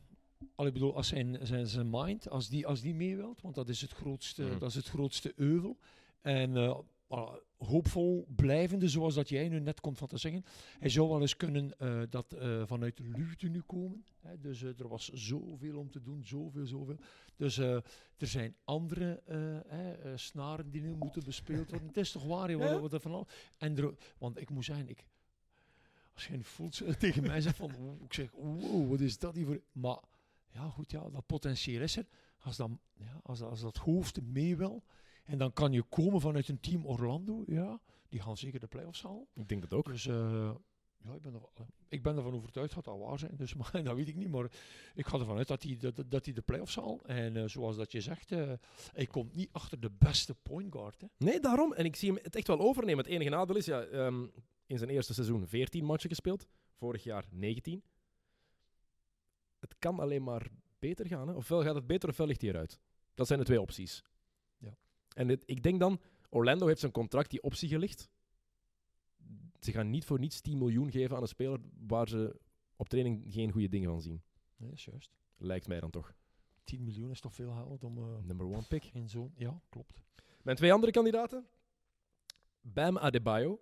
Allee, ik bedoel, als zijn, zijn, zijn mind, als die, als die mee wilt, want dat is het grootste, Mhm. dat is het grootste euvel. En eh, hoopvol blijvende, zoals dat jij nu net komt van te zeggen. Hij zou wel eens kunnen eh, dat eh, vanuit de luwte nu komen. Hè. Dus eh, er was zoveel om te doen, zoveel, zoveel. Dus eh, er zijn andere eh, eh, eh, snaren die nu moeten bespeeld worden. Het is toch waar, Ja. wat, er van al. En er, want ik moet zeggen, ik, als je voelt eh, tegen mij zegt van, ik zeg, wow, wat is dat hier voor... Maar ja, goed, ja, dat potentieel is er. Als, dan, ja, als, als dat hoofd mee wil, en dan kan je komen vanuit een team Orlando, ja, die gaan zeker de playoffs halen. Ik denk dat ook. Dus eh, ja, ik ben, er, ik ben ervan overtuigd dat dat waar zijn. Dus maar, dat weet ik niet, maar ik ga ervan uit dat hij dat, dat hij de playoffs haalt. En eh, zoals dat je zegt, eh, hij komt niet achter de beste point guard. Hè. Nee, daarom. En ik zie hem het echt wel overnemen. Het enige nadeel is, ja, ehm, in zijn eerste seizoen 14 matchen gespeeld. Vorig jaar 19. Het kan alleen maar beter gaan. Hè? Ofwel gaat het beter, ofwel ligt hij eruit. Dat zijn de twee opties. En ik denk dan, Orlando heeft zijn contract die optie gelicht. Ze gaan niet voor niets 10 miljoen geven aan een speler waar ze op training geen goede dingen van zien. Nee, dat is juist. Lijkt mij dan toch. 10 miljoen is toch veel geld om eh, Number one pick. in zo'n... Ja, klopt. Mijn twee andere kandidaten. Bam Adebayo,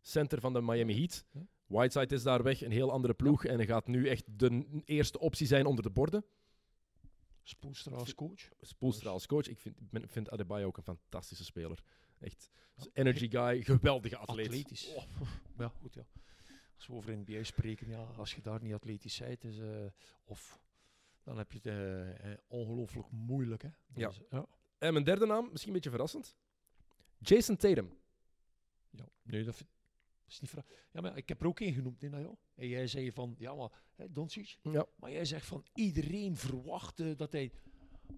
center van de Miami Heat. Whiteside is daar weg, een heel andere ploeg. En hij gaat nu echt de eerste optie zijn onder de borden. Spoelstra als coach. Spoelstra als coach. Ik vind, ik ben- vind Adebayo ook een fantastische speler. Echt. Energy guy, geweldige atleet. Atletisch. Ja, goed, ja. Als we over NBA spreken, ja, als je daar niet atletisch bent, is, eh, of, dan heb je het eh, ongelooflijk moeilijk. Hè. Ja. Dus, ja. En mijn derde naam, misschien een beetje verrassend. Jason Tatum. Ja, nee, dat, vind- dat is niet vraag. Ja, maar ik heb er ook één genoemd, nee, nou, ja. En jij zei van, ja, maar hè, Doncic. Ja. Maar jij zegt van, iedereen verwachtte dat hij...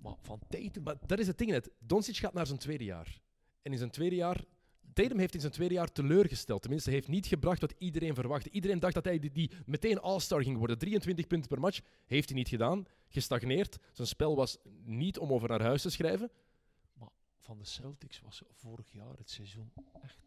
Maar van Tatum... Maar dat is het ding net. Doncic gaat naar zijn tweede jaar. En in zijn tweede jaar... Tatum heeft in zijn tweede jaar teleurgesteld. Tenminste, hij heeft niet gebracht wat iedereen verwachtte. Iedereen dacht dat hij die, die meteen all-star ging worden. 23 punten per match. Heeft hij niet gedaan. Gestagneerd. Zijn spel was niet om over naar huis te schrijven. van de Celtics was vorig jaar het seizoen echt...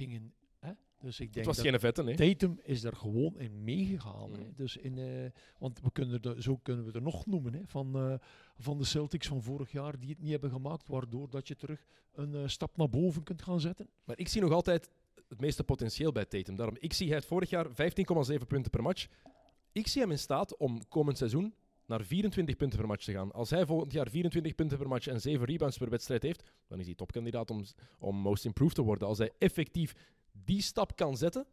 Hingen, hè? Dus ik Het denk was dat geen vette, nee. Tatum is er gewoon in meegegaan. Mm. Dus in, eh, want we kunnen er, zo kunnen we er nog noemen hè, van, eh, van de Celtics van vorig jaar die het niet hebben gemaakt, waardoor dat je terug een eh, stap naar boven kunt gaan zetten. Maar ik zie nog altijd het meeste potentieel bij Tatum. Daarom, ik zie hij vorig jaar 15,7 punten per match. Ik zie hem in staat om komend seizoen naar 24 punten per match te gaan. Als hij volgend jaar 24 punten per match en 7 rebounds per wedstrijd heeft, dan is hij topkandidaat om, om most improved te worden. Als hij effectief die stap kan zetten,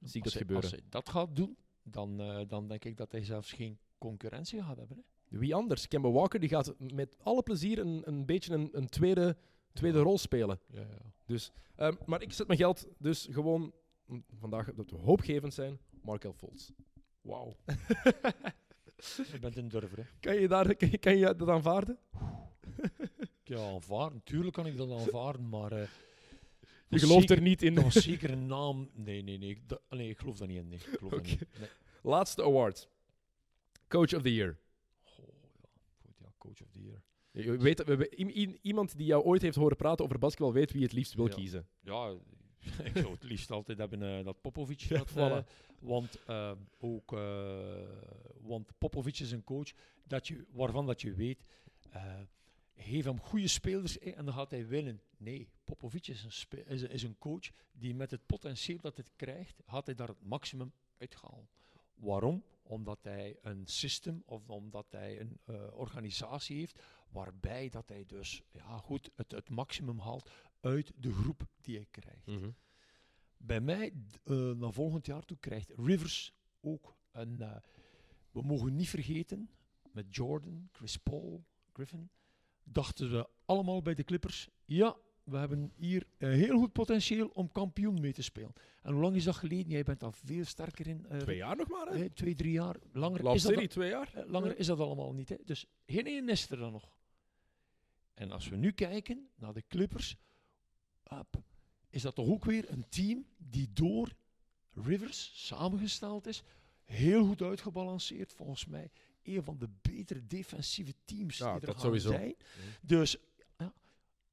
zie ik Als dat hij- gebeuren. Als hij dat gaat doen, dan, eh, dan denk ik dat hij zelfs geen concurrentie gaat hebben. Hè. Wie anders? Kemba Walker die gaat met alle plezier een, een beetje een, een tweede, tweede Ja. rol spelen. Ja, ja. Dus, ehm, maar ik zet mijn geld dus gewoon vandaag dat we hoopgevend zijn. Markel Fultz. Wauw. je bent een durver, hè. Kan je, daar, kan, je, kan je dat aanvaarden? Ja, aanvaarden. Natuurlijk kan ik dat aanvaarden, maar... eh, Je gelooft zeker- er niet in. Dat was zeker een naam. Nee, nee, nee. ik- nee, ik geloof daar niet in. Nee, ik geloof niet. Nee. Laatste award. Coach of the Year. Goh, ja. Goed, ja. Coach of the Year. Je weet, iemand die jou ooit heeft horen praten over basketbal weet wie het liefst wil Ja. kiezen. Ja, ik zou het liefst altijd hebben eh, dat Popovic voilà. eh, want eh, ook, eh, want Popovic is een coach dat je, waarvan dat je weet, geef hem goede spelers en dan gaat hij winnen. Nee, Popovic is een, is, is een coach die met het potentieel dat het krijgt, gaat hij daar het maximum uithalen. Waarom? Omdat hij een system of omdat hij een organisatie heeft waarbij dat hij dus ja, goed het, het maximum haalt uit de groep die hij krijgt. Mhm. Bij mij, eh, naar volgend jaar toe, krijgt Rivers ook een. eh, we mogen niet vergeten, met Jordan, Chris Paul, Griffin, dachten we allemaal bij de Clippers, ja, we hebben hier heel goed potentieel om kampioen mee te spelen. En hoe lang is dat geleden? Jij bent daar veel sterker in. eh, Twee jaar nog maar, hè? twee, drie jaar. Langer is dat twee jaar. langer is dat allemaal niet. Hè. Dus geen één is er dan nog. En als we nu kijken naar de Clippers, up, is dat toch ook weer een team die door Rivers samengesteld is. Heel goed uitgebalanceerd, volgens mij. Een van de betere defensieve teams Ja, die er dat gaan sowieso. zijn. Dus, ja,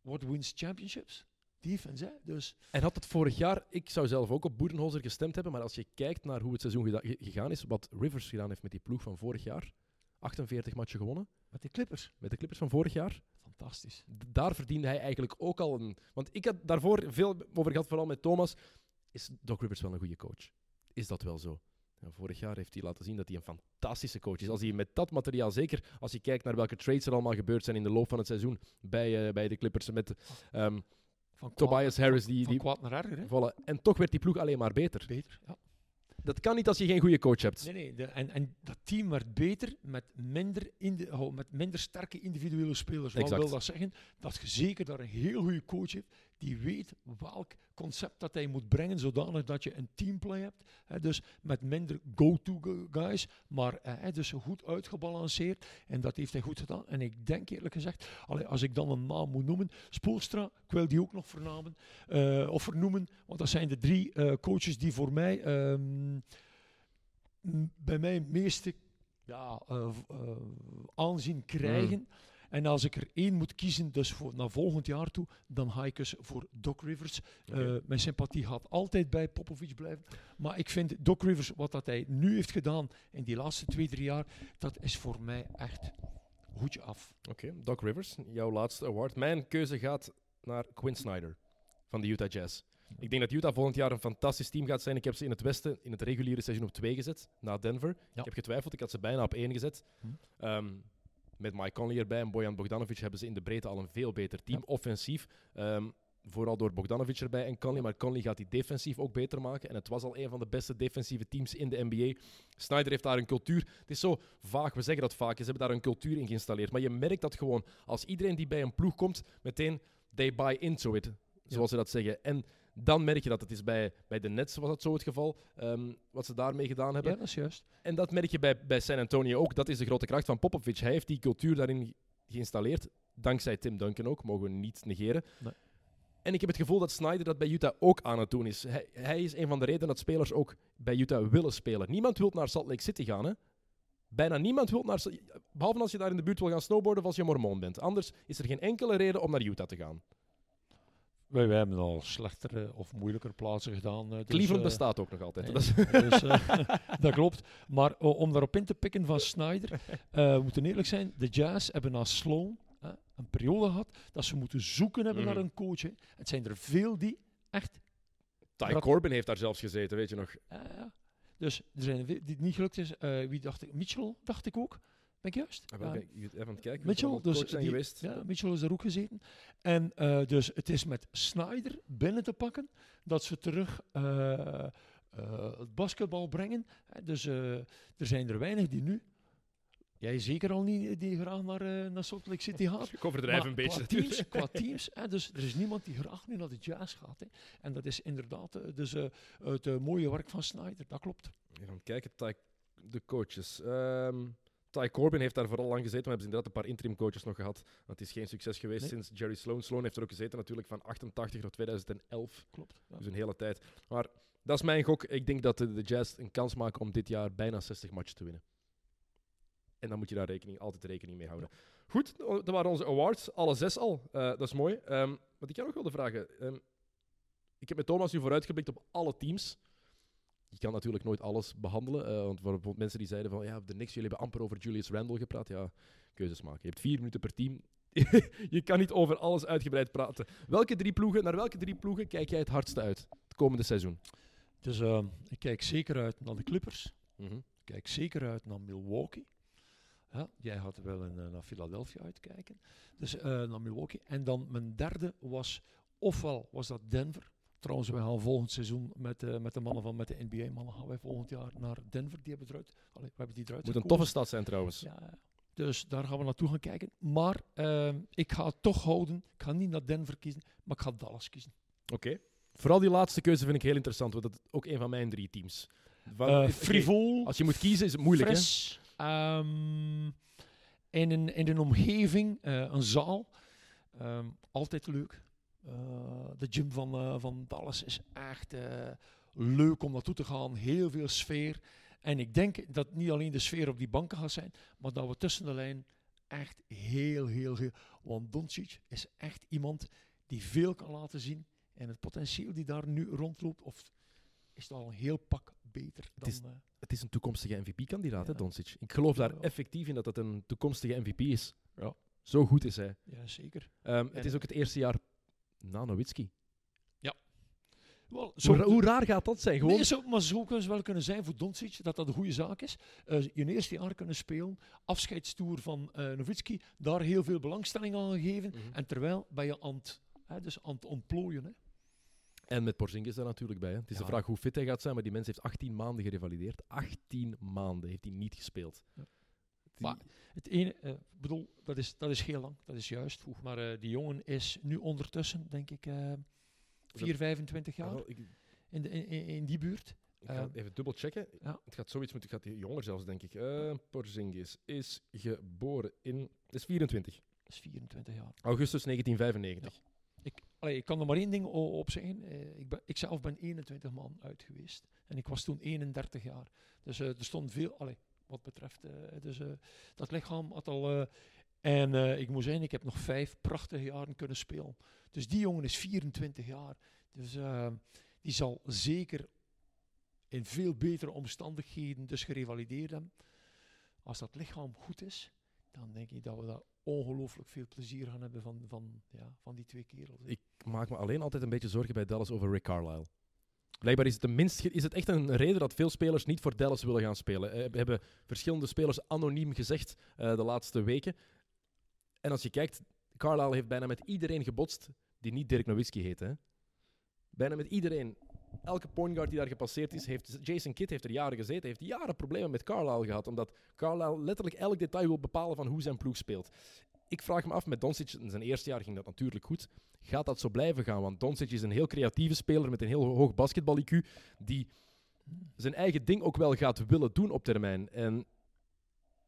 what wins championships? Defense, hè? Dus, En had het vorig jaar, ik zou zelf ook op Boerenholzer gestemd hebben, maar als je kijkt naar hoe het seizoen gegaan is, wat Rivers gedaan heeft met die ploeg van vorig jaar, 48 matchen gewonnen met de Clippers, met de Clippers van vorig jaar, fantastisch. daar verdiende hij eigenlijk ook al een... Want ik had daarvoor veel over gehad, vooral met Thomas, is Doc Rivers wel een goede coach? Is dat wel zo? Ja, vorig jaar heeft hij laten zien dat hij een fantastische coach is. Als hij met dat materiaal, zeker als je kijkt naar welke trades er allemaal gebeurd zijn in de loop van het seizoen bij, eh, bij de Clippers, met ehm, Van kwaad- Tobias Harris, die, van die, kwaad naar erger, hè? En toch werd die ploeg alleen maar beter. Beter, ja. Dat kan niet als je geen goede coach hebt. Nee, nee. de- en, en dat team werd beter met minder, indi- oh, met minder sterke individuele spelers. Wat wil dat zeggen? Dat je zeker daar een heel goede coach hebt die weet welk concept dat hij moet brengen, zodanig dat je een teamplay hebt. Hè, dus met minder go-to gu- guys, maar eh, hè, dus goed uitgebalanceerd. En dat heeft hij goed gedaan. En ik denk eerlijk gezegd, als ik dan een naam moet noemen, Spoelstra, ik wil die ook nog vernamen, eh, of vernoemen, want dat zijn de drie eh, coaches die voor mij ehm, m- bij mij meeste ja, aanzien krijgen. En als ik er één moet kiezen, dus voor naar volgend jaar toe, dan ga ik dus voor Doc Rivers. Eh, mijn sympathie gaat altijd bij Popovic blijven. Maar ik vind Doc Rivers, wat dat hij nu heeft gedaan in die laatste twee, drie jaar, dat is voor mij echt hoedje af. Oké, Doc Rivers, jouw laatste award. Mijn keuze gaat naar Quinn Snyder van de Utah Jazz. Ik denk dat Utah volgend jaar een fantastisch team gaat zijn. Ik heb ze in het Westen in het reguliere seizoen op twee gezet, na Denver. Ik heb getwijfeld, ik had ze bijna op één gezet. Hm. Ehm, met Mike Conley erbij en Bojan Bogdanovic hebben ze in de breedte al een veel beter team, offensief. Ehm, vooral door Bogdanovic erbij en Conley. Maar Conley gaat die defensief ook beter maken. En het was al een van de beste defensieve teams in de NBA. Snyder heeft daar een cultuur. Het is zo vaag, we zeggen dat vaak. Ze hebben daar een cultuur in geïnstalleerd. Maar je merkt dat gewoon als iedereen die bij een ploeg komt, meteen they buy into it, zoals ze dat zeggen. En dan merk je dat het is bij, bij de Nets was dat zo het geval, ehm, wat ze daarmee gedaan hebben. Ja, dat is juist. En dat merk je bij, bij San Antonio ook. Dat is de grote kracht van Popovic. Hij heeft die cultuur daarin geïnstalleerd. Dankzij Tim Duncan ook, mogen we niet negeren. Nee. En ik heb het gevoel dat Snyder dat bij Utah ook aan het doen is. Hij, hij is een van de redenen dat spelers ook bij Utah willen spelen. Niemand wil naar Salt Lake City gaan, hè? Bijna niemand wil naar... Behalve als je daar in de buurt wil gaan snowboarden of als je mormoon bent. Anders is er geen enkele reden om naar Utah te gaan. Wij, wij hebben al slechtere of moeilijker plaatsen gedaan. eh, dus, Cleveland eh, bestaat ook nog altijd. Nee, dus, eh, dat klopt. Maar om daarop in te pikken van Snyder, we moeten eerlijk zijn, de Jazz hebben na Sloan een periode gehad dat ze moeten zoeken hebben Mhm. naar een coach. hè. Het zijn er veel die echt... Ty Corbin heeft daar zelfs gezeten, weet je nog. ja. dus er zijn die het niet gelukt is. Wie dacht ik? Mitchell, dacht ik ook. Ben ik juist? Ja, wel, Ja. Even aan het kijken. Mitchell, er dus zijn die- geweest. Ja, Mitchell is daar ook gezeten. En eh, dus het is met Snyder binnen te pakken dat ze terug eh, eh, het basketbal brengen. Dus er zijn er weinig die nu, jij zeker al niet, die graag naar, naar Salt Lake City gaat. Ik overdrijf Maar een beetje Qua natuurlijk. teams, qua teams hè, dus er is niemand die graag nu naar de Jazz gaat. Hè. En dat is inderdaad dus, het mooie werk van Snyder, dat klopt. Even kijken, de coaches. Ehm Ty Corbin heeft daar vooral lang gezeten. We hebben inderdaad een paar interim coaches nog gehad. Want het is geen succes geweest Nee. sinds Jerry Sloan. Sloan heeft er ook gezeten natuurlijk van 88 tot 2011. klopt ja. Dus een hele tijd. Maar dat is mijn gok. Ik denk dat de, de Jazz een kans maken om dit jaar bijna 60 matchen te winnen. En dan moet je daar rekening, altijd rekening mee houden. Goed, dat waren onze awards, alle zes al. Eh, dat is mooi. Ehm, wat ik jou nog wilde vragen. ehm, ik heb met Thomas nu vooruitgeblikt op alle teams. Je kan natuurlijk nooit alles behandelen. eh, want bijvoorbeeld mensen die zeiden van ja, de Knicks, jullie hebben amper over Julius Randle gepraat. Ja, keuzes maken. Je hebt vier minuten per team. je kan niet over alles uitgebreid praten. Welke drie ploegen, naar welke drie ploegen kijk jij het hardste uit het komende seizoen? Dus ik kijk zeker uit naar de Clippers. Mhm. Ik kijk zeker uit naar Milwaukee. Ja, jij had wel een, eh, naar Philadelphia uitkijken. Dus eh, naar Milwaukee. En dan mijn derde was, ofwel was dat Denver. Trouwens, we gaan volgend seizoen met, eh, met de mannen van met de NBA-mannen gaan wij volgend jaar naar Denver. Die hebben eruit. Allee, we hebben die eruit Moet een toffe stad zijn trouwens. Ja, dus daar gaan we naartoe gaan kijken. Maar ehm, ik ga het toch houden. Ik ga niet naar Denver kiezen, maar ik ga Dallas kiezen. Oké. Vooral die laatste keuze vind ik heel interessant, want dat is ook een van mijn drie teams. Van- Eh, frivol, Als je moet kiezen is het moeilijk, hè? fris, ehm, in, een, in een omgeving, eh, een zaal, ehm, altijd leuk. Eh, de gym van, eh, van Dallas is echt eh, leuk om naartoe te gaan. Heel veel sfeer. En ik denk dat niet alleen de sfeer op die banken gaat zijn, maar dat we tussen de lijn echt heel, heel, heel... Want Doncic is echt iemand die veel kan laten zien. En het potentieel die daar nu rondloopt, of is het al een heel pak beter dan... is- eh, Het is een toekomstige MVP-kandidaat, hè, Ja. Doncic. Ik geloof daar effectief in dat het een toekomstige MVP is. Ja. Zo goed is hij. ja, zeker. Ehm, het is ook het eerste jaar na Nowitzki. Wel, Hoe, ra- hoe raar gaat dat zijn? Gewoon, Nee, zo, maar zo kan het wel kunnen zijn voor Doncic dat dat een goede zaak is. Eh je eerste jaar kunnen spelen, afscheidstoer van eh Nowitzki, daar heel veel belangstelling aan gegeven. Mhm. En terwijl ben je aan het, hè, dus aan het ontplooien. Hè. En met Porzingis daar natuurlijk bij. Hè. Het is de Ja. vraag hoe fit hij gaat zijn, maar die mens heeft 18 maanden gerevalideerd. 18 maanden heeft hij niet gespeeld. Ja. Die- Maar Het ene, eh, ik bedoel, dat is, dat is heel lang, dat is juist vroeg. Maar eh, die jongen is nu ondertussen, denk ik, eh 4, 25 Ah, jaar wel, ik, in, de, in, die buurt. ik ga Eh, even dubbel checken. ja. Het gaat zoiets moeten, het gaat jonger zelfs, denk ik. Eh, Porzingis is geboren in... is 24. Dat is 24 jaar. Augustus 1995. Ik, allee, ik kan er maar één ding op zeggen. Eh, ik, ben, ik zelf ben 21 man uit geweest. En ik was toen 31 jaar. Dus eh, er stond veel, allee, wat betreft, dus, dat lichaam had al... eh, en ik moet zeggen, ik heb nog vijf prachtige jaren kunnen spelen. Dus die jongen is 24 jaar. Dus die zal zeker in veel betere omstandigheden dus gerevalideerd hebben. Als dat lichaam goed is, dan denk ik dat we daar ongelooflijk veel plezier gaan hebben van, van, ja, van die twee kerels. Ik maak me alleen altijd een beetje zorgen bij Dallas over Rick Carlisle. Blijkbaar is het, de minst is het echt een reden dat veel spelers niet voor Dallas willen gaan spelen. Eh, hebben verschillende spelers anoniem gezegd eh, de laatste weken. En als je kijkt, Carlisle heeft bijna met iedereen gebotst die niet Dirk Nowitzki heet. Hè? Bijna met iedereen. Elke point guard die daar gepasseerd is, heeft Jason Kidd heeft er jaren gezeten, heeft jaren problemen met Carlisle gehad, omdat Carlisle letterlijk elk detail wil bepalen van hoe zijn ploeg speelt. Ik vraag me af, met Doncic in zijn eerste jaar ging dat natuurlijk goed. Gaat dat zo blijven gaan? Want Doncic is een heel creatieve speler met een heel hoog basketbal-IQ, die zijn eigen ding ook wel gaat willen doen op termijn. En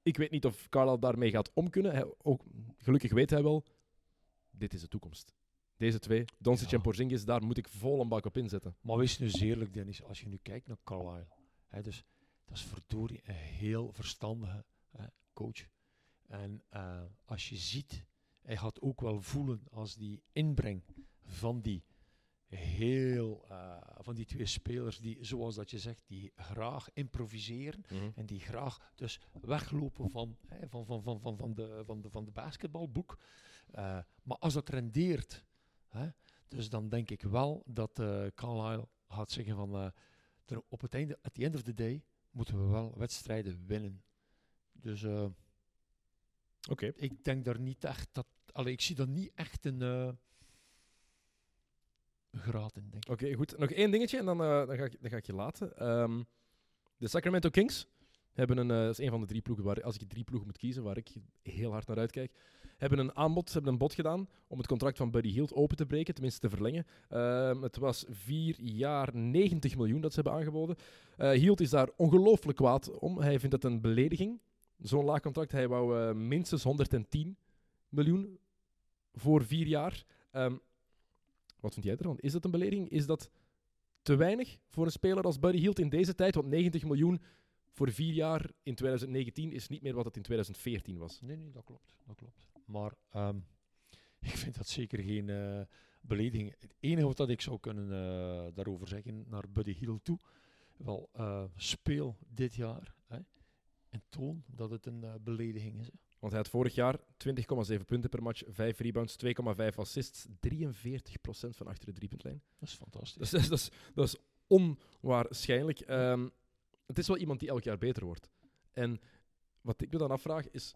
ik weet niet of Carlisle daarmee gaat om kunnen. Hij, ook, gelukkig weet hij wel, dit is de toekomst. Deze twee, Doncic Ja. en Porzingis, daar moet ik vol een bak op inzetten. Maar wees nu eens eerlijk, Dennis, als je nu kijkt naar Carlisle. Hè, dus, dat is verdorie een heel verstandige hè, coach. En eh, als je ziet, hij gaat ook wel voelen als die inbreng van die heel, eh, van die twee spelers die, zoals dat je zegt, die graag improviseren. En die graag dus weglopen van, hè, van, van, van, van, van, de, van, de, van de basketbalboek. Eh, maar als dat rendeert, hè, dus dan denk ik wel dat eh Carlisle gaat zeggen van op het einde, at the end of the day, moeten we wel wedstrijden winnen. Dus Oké. ik denk daar niet echt dat, allee, ik zie daar niet echt een, een graad in, denk ik. Oké, goed. Nog één dingetje en dan, eh, dan, ga, ik, dan ga ik je laten. Ehm, de Sacramento Kings hebben een, eh, dat is een van de drie ploegen waar, als ik drie ploegen moet kiezen, waar ik heel hard naar uitkijk, hebben een aanbod, hebben een bod gedaan om het contract van Buddy Hield open te breken, tenminste te verlengen. Ehm, het was vier jaar 90 miljoen dat ze hebben aangeboden. Eh Hield is daar ongelooflijk kwaad om. Hij vindt dat een belediging. Zo'n laag contract. Hij wou eh, minstens 110 miljoen voor vier jaar. Ehm, wat vind jij ervan? Is dat een belediging? Is dat te weinig voor een speler als Buddy Hield in deze tijd? Want 90 miljoen voor vier jaar in 2019 is niet meer wat het in 2014 was. Nee, nee, dat klopt. Dat klopt. Maar ehm, ik vind dat zeker geen eh, belediging. Het enige wat ik zou kunnen eh, daarover zeggen naar Buddy Hill toe, wel speel dit jaar en toon dat het een eh, belediging is. hè. Want hij had vorig jaar 20,7 punten per match, 5 rebounds, 2,5 assists, 43% van achter de driepuntlijn. Dat is fantastisch. Dat is, dat is, dat is onwaarschijnlijk. Ehm, het is wel iemand die elk jaar beter wordt. En wat ik me dan afvraag is,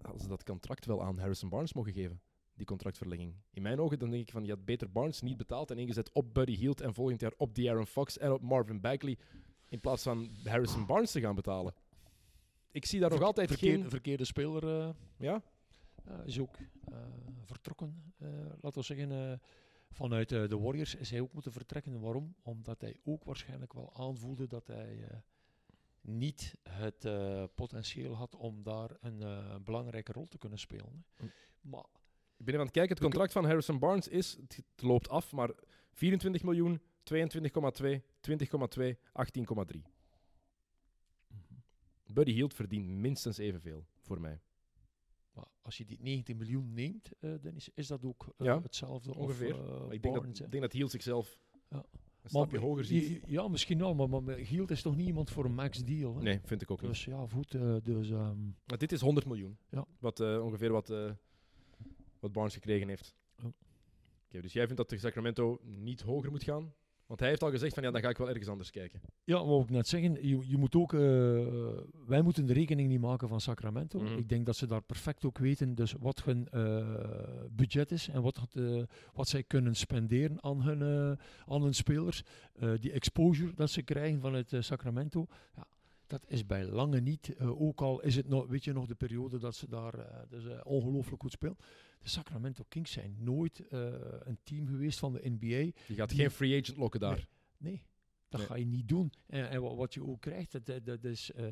hadden ze dat contract wel aan Harrison Barnes mogen geven? Die contractverlenging. In mijn ogen dan denk ik van, je had beter Barnes niet betaald en ingezet op Buddy Hield en volgend jaar op De'Aaron Fox en op Marvin Bagley, in plaats van Harrison Barnes te gaan betalen. Ik zie daar nog altijd verkeerde, geen... verkeerde speler eh, Ja? eh, is ook eh, vertrokken. eh, laten we zeggen, eh, vanuit eh, de Warriors is hij ook moeten vertrekken. Waarom? Omdat hij ook waarschijnlijk wel aanvoelde dat hij eh, niet het eh, potentieel had om daar een eh, belangrijke rol te kunnen spelen. hè. Hm. Maar Ik ben even aan het kijken. Het contract van Harrison Barnes is, het het loopt af, maar 24 miljoen, 22,2, 20,2, 18,3. Buddy Hield verdient minstens evenveel, voor mij. Maar als je die 19 miljoen neemt, eh Dennis, is dat ook eh, Ja, hetzelfde? ongeveer. eh, ik denk Barnes, dat, denk dat Hield zichzelf Ja. een stapje Maar hoger ziet. Ja, misschien wel, maar, maar Gielt is toch niet iemand voor een max deal? Hè? Nee, vind ik ook niet. Dus ja, goed. dus, ehm, Maar dit is 100 miljoen. Ja. Wat, ongeveer wat, wat Barnes gekregen heeft. Ja. Dus jij vindt dat de Sacramento niet hoger moet gaan? Want hij heeft al gezegd van ja, dan ga ik wel ergens anders kijken. ja, wat ik net zeggen, je, je moet ook, eh, wij moeten de rekening niet maken van Sacramento. Mhm. Ik denk dat ze daar perfect ook weten dus wat hun eh, budget is en wat, eh, wat zij kunnen spenderen aan hun, aan hun spelers. Die exposure dat ze krijgen vanuit Sacramento, ja, dat is bij lange niet. ook al is het nog, weet je nog, de periode dat ze daar dus, ongelooflijk goed spelen. De Sacramento Kings zijn nooit eh, een team geweest van de NBA Je gaat Die- geen free agent lokken daar. Nee, dat Nee. ga je niet doen. En, en wa- wat je ook krijgt, dat, dat, is eh,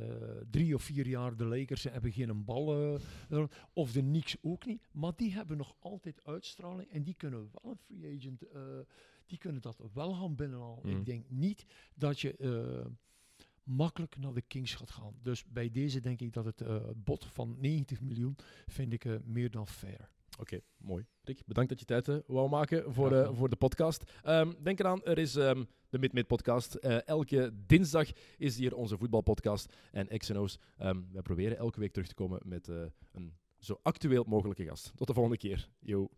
drie of vier jaar de Lakers hebben geen bal. eh, of de Knicks ook niet. Maar die hebben nog altijd uitstraling en die kunnen wel een free agent, eh, die kunnen dat wel gaan binnenhalen. Ik denk niet dat je makkelijk naar de Kings gaat gaan. Dus bij deze denk ik dat het bod van 90 miljoen vind ik meer dan fair. Oké, mooi. Rick, bedankt dat je tijd eh, wou maken voor, gedaan. voor de podcast. Ehm, denk eraan, er is ehm, de Mid-Mid podcast. Eh, elke dinsdag is hier onze voetbalpodcast. En XNO's, ehm wij proberen elke week terug te komen met een zo actueel mogelijke gast. Tot de volgende keer. Yo.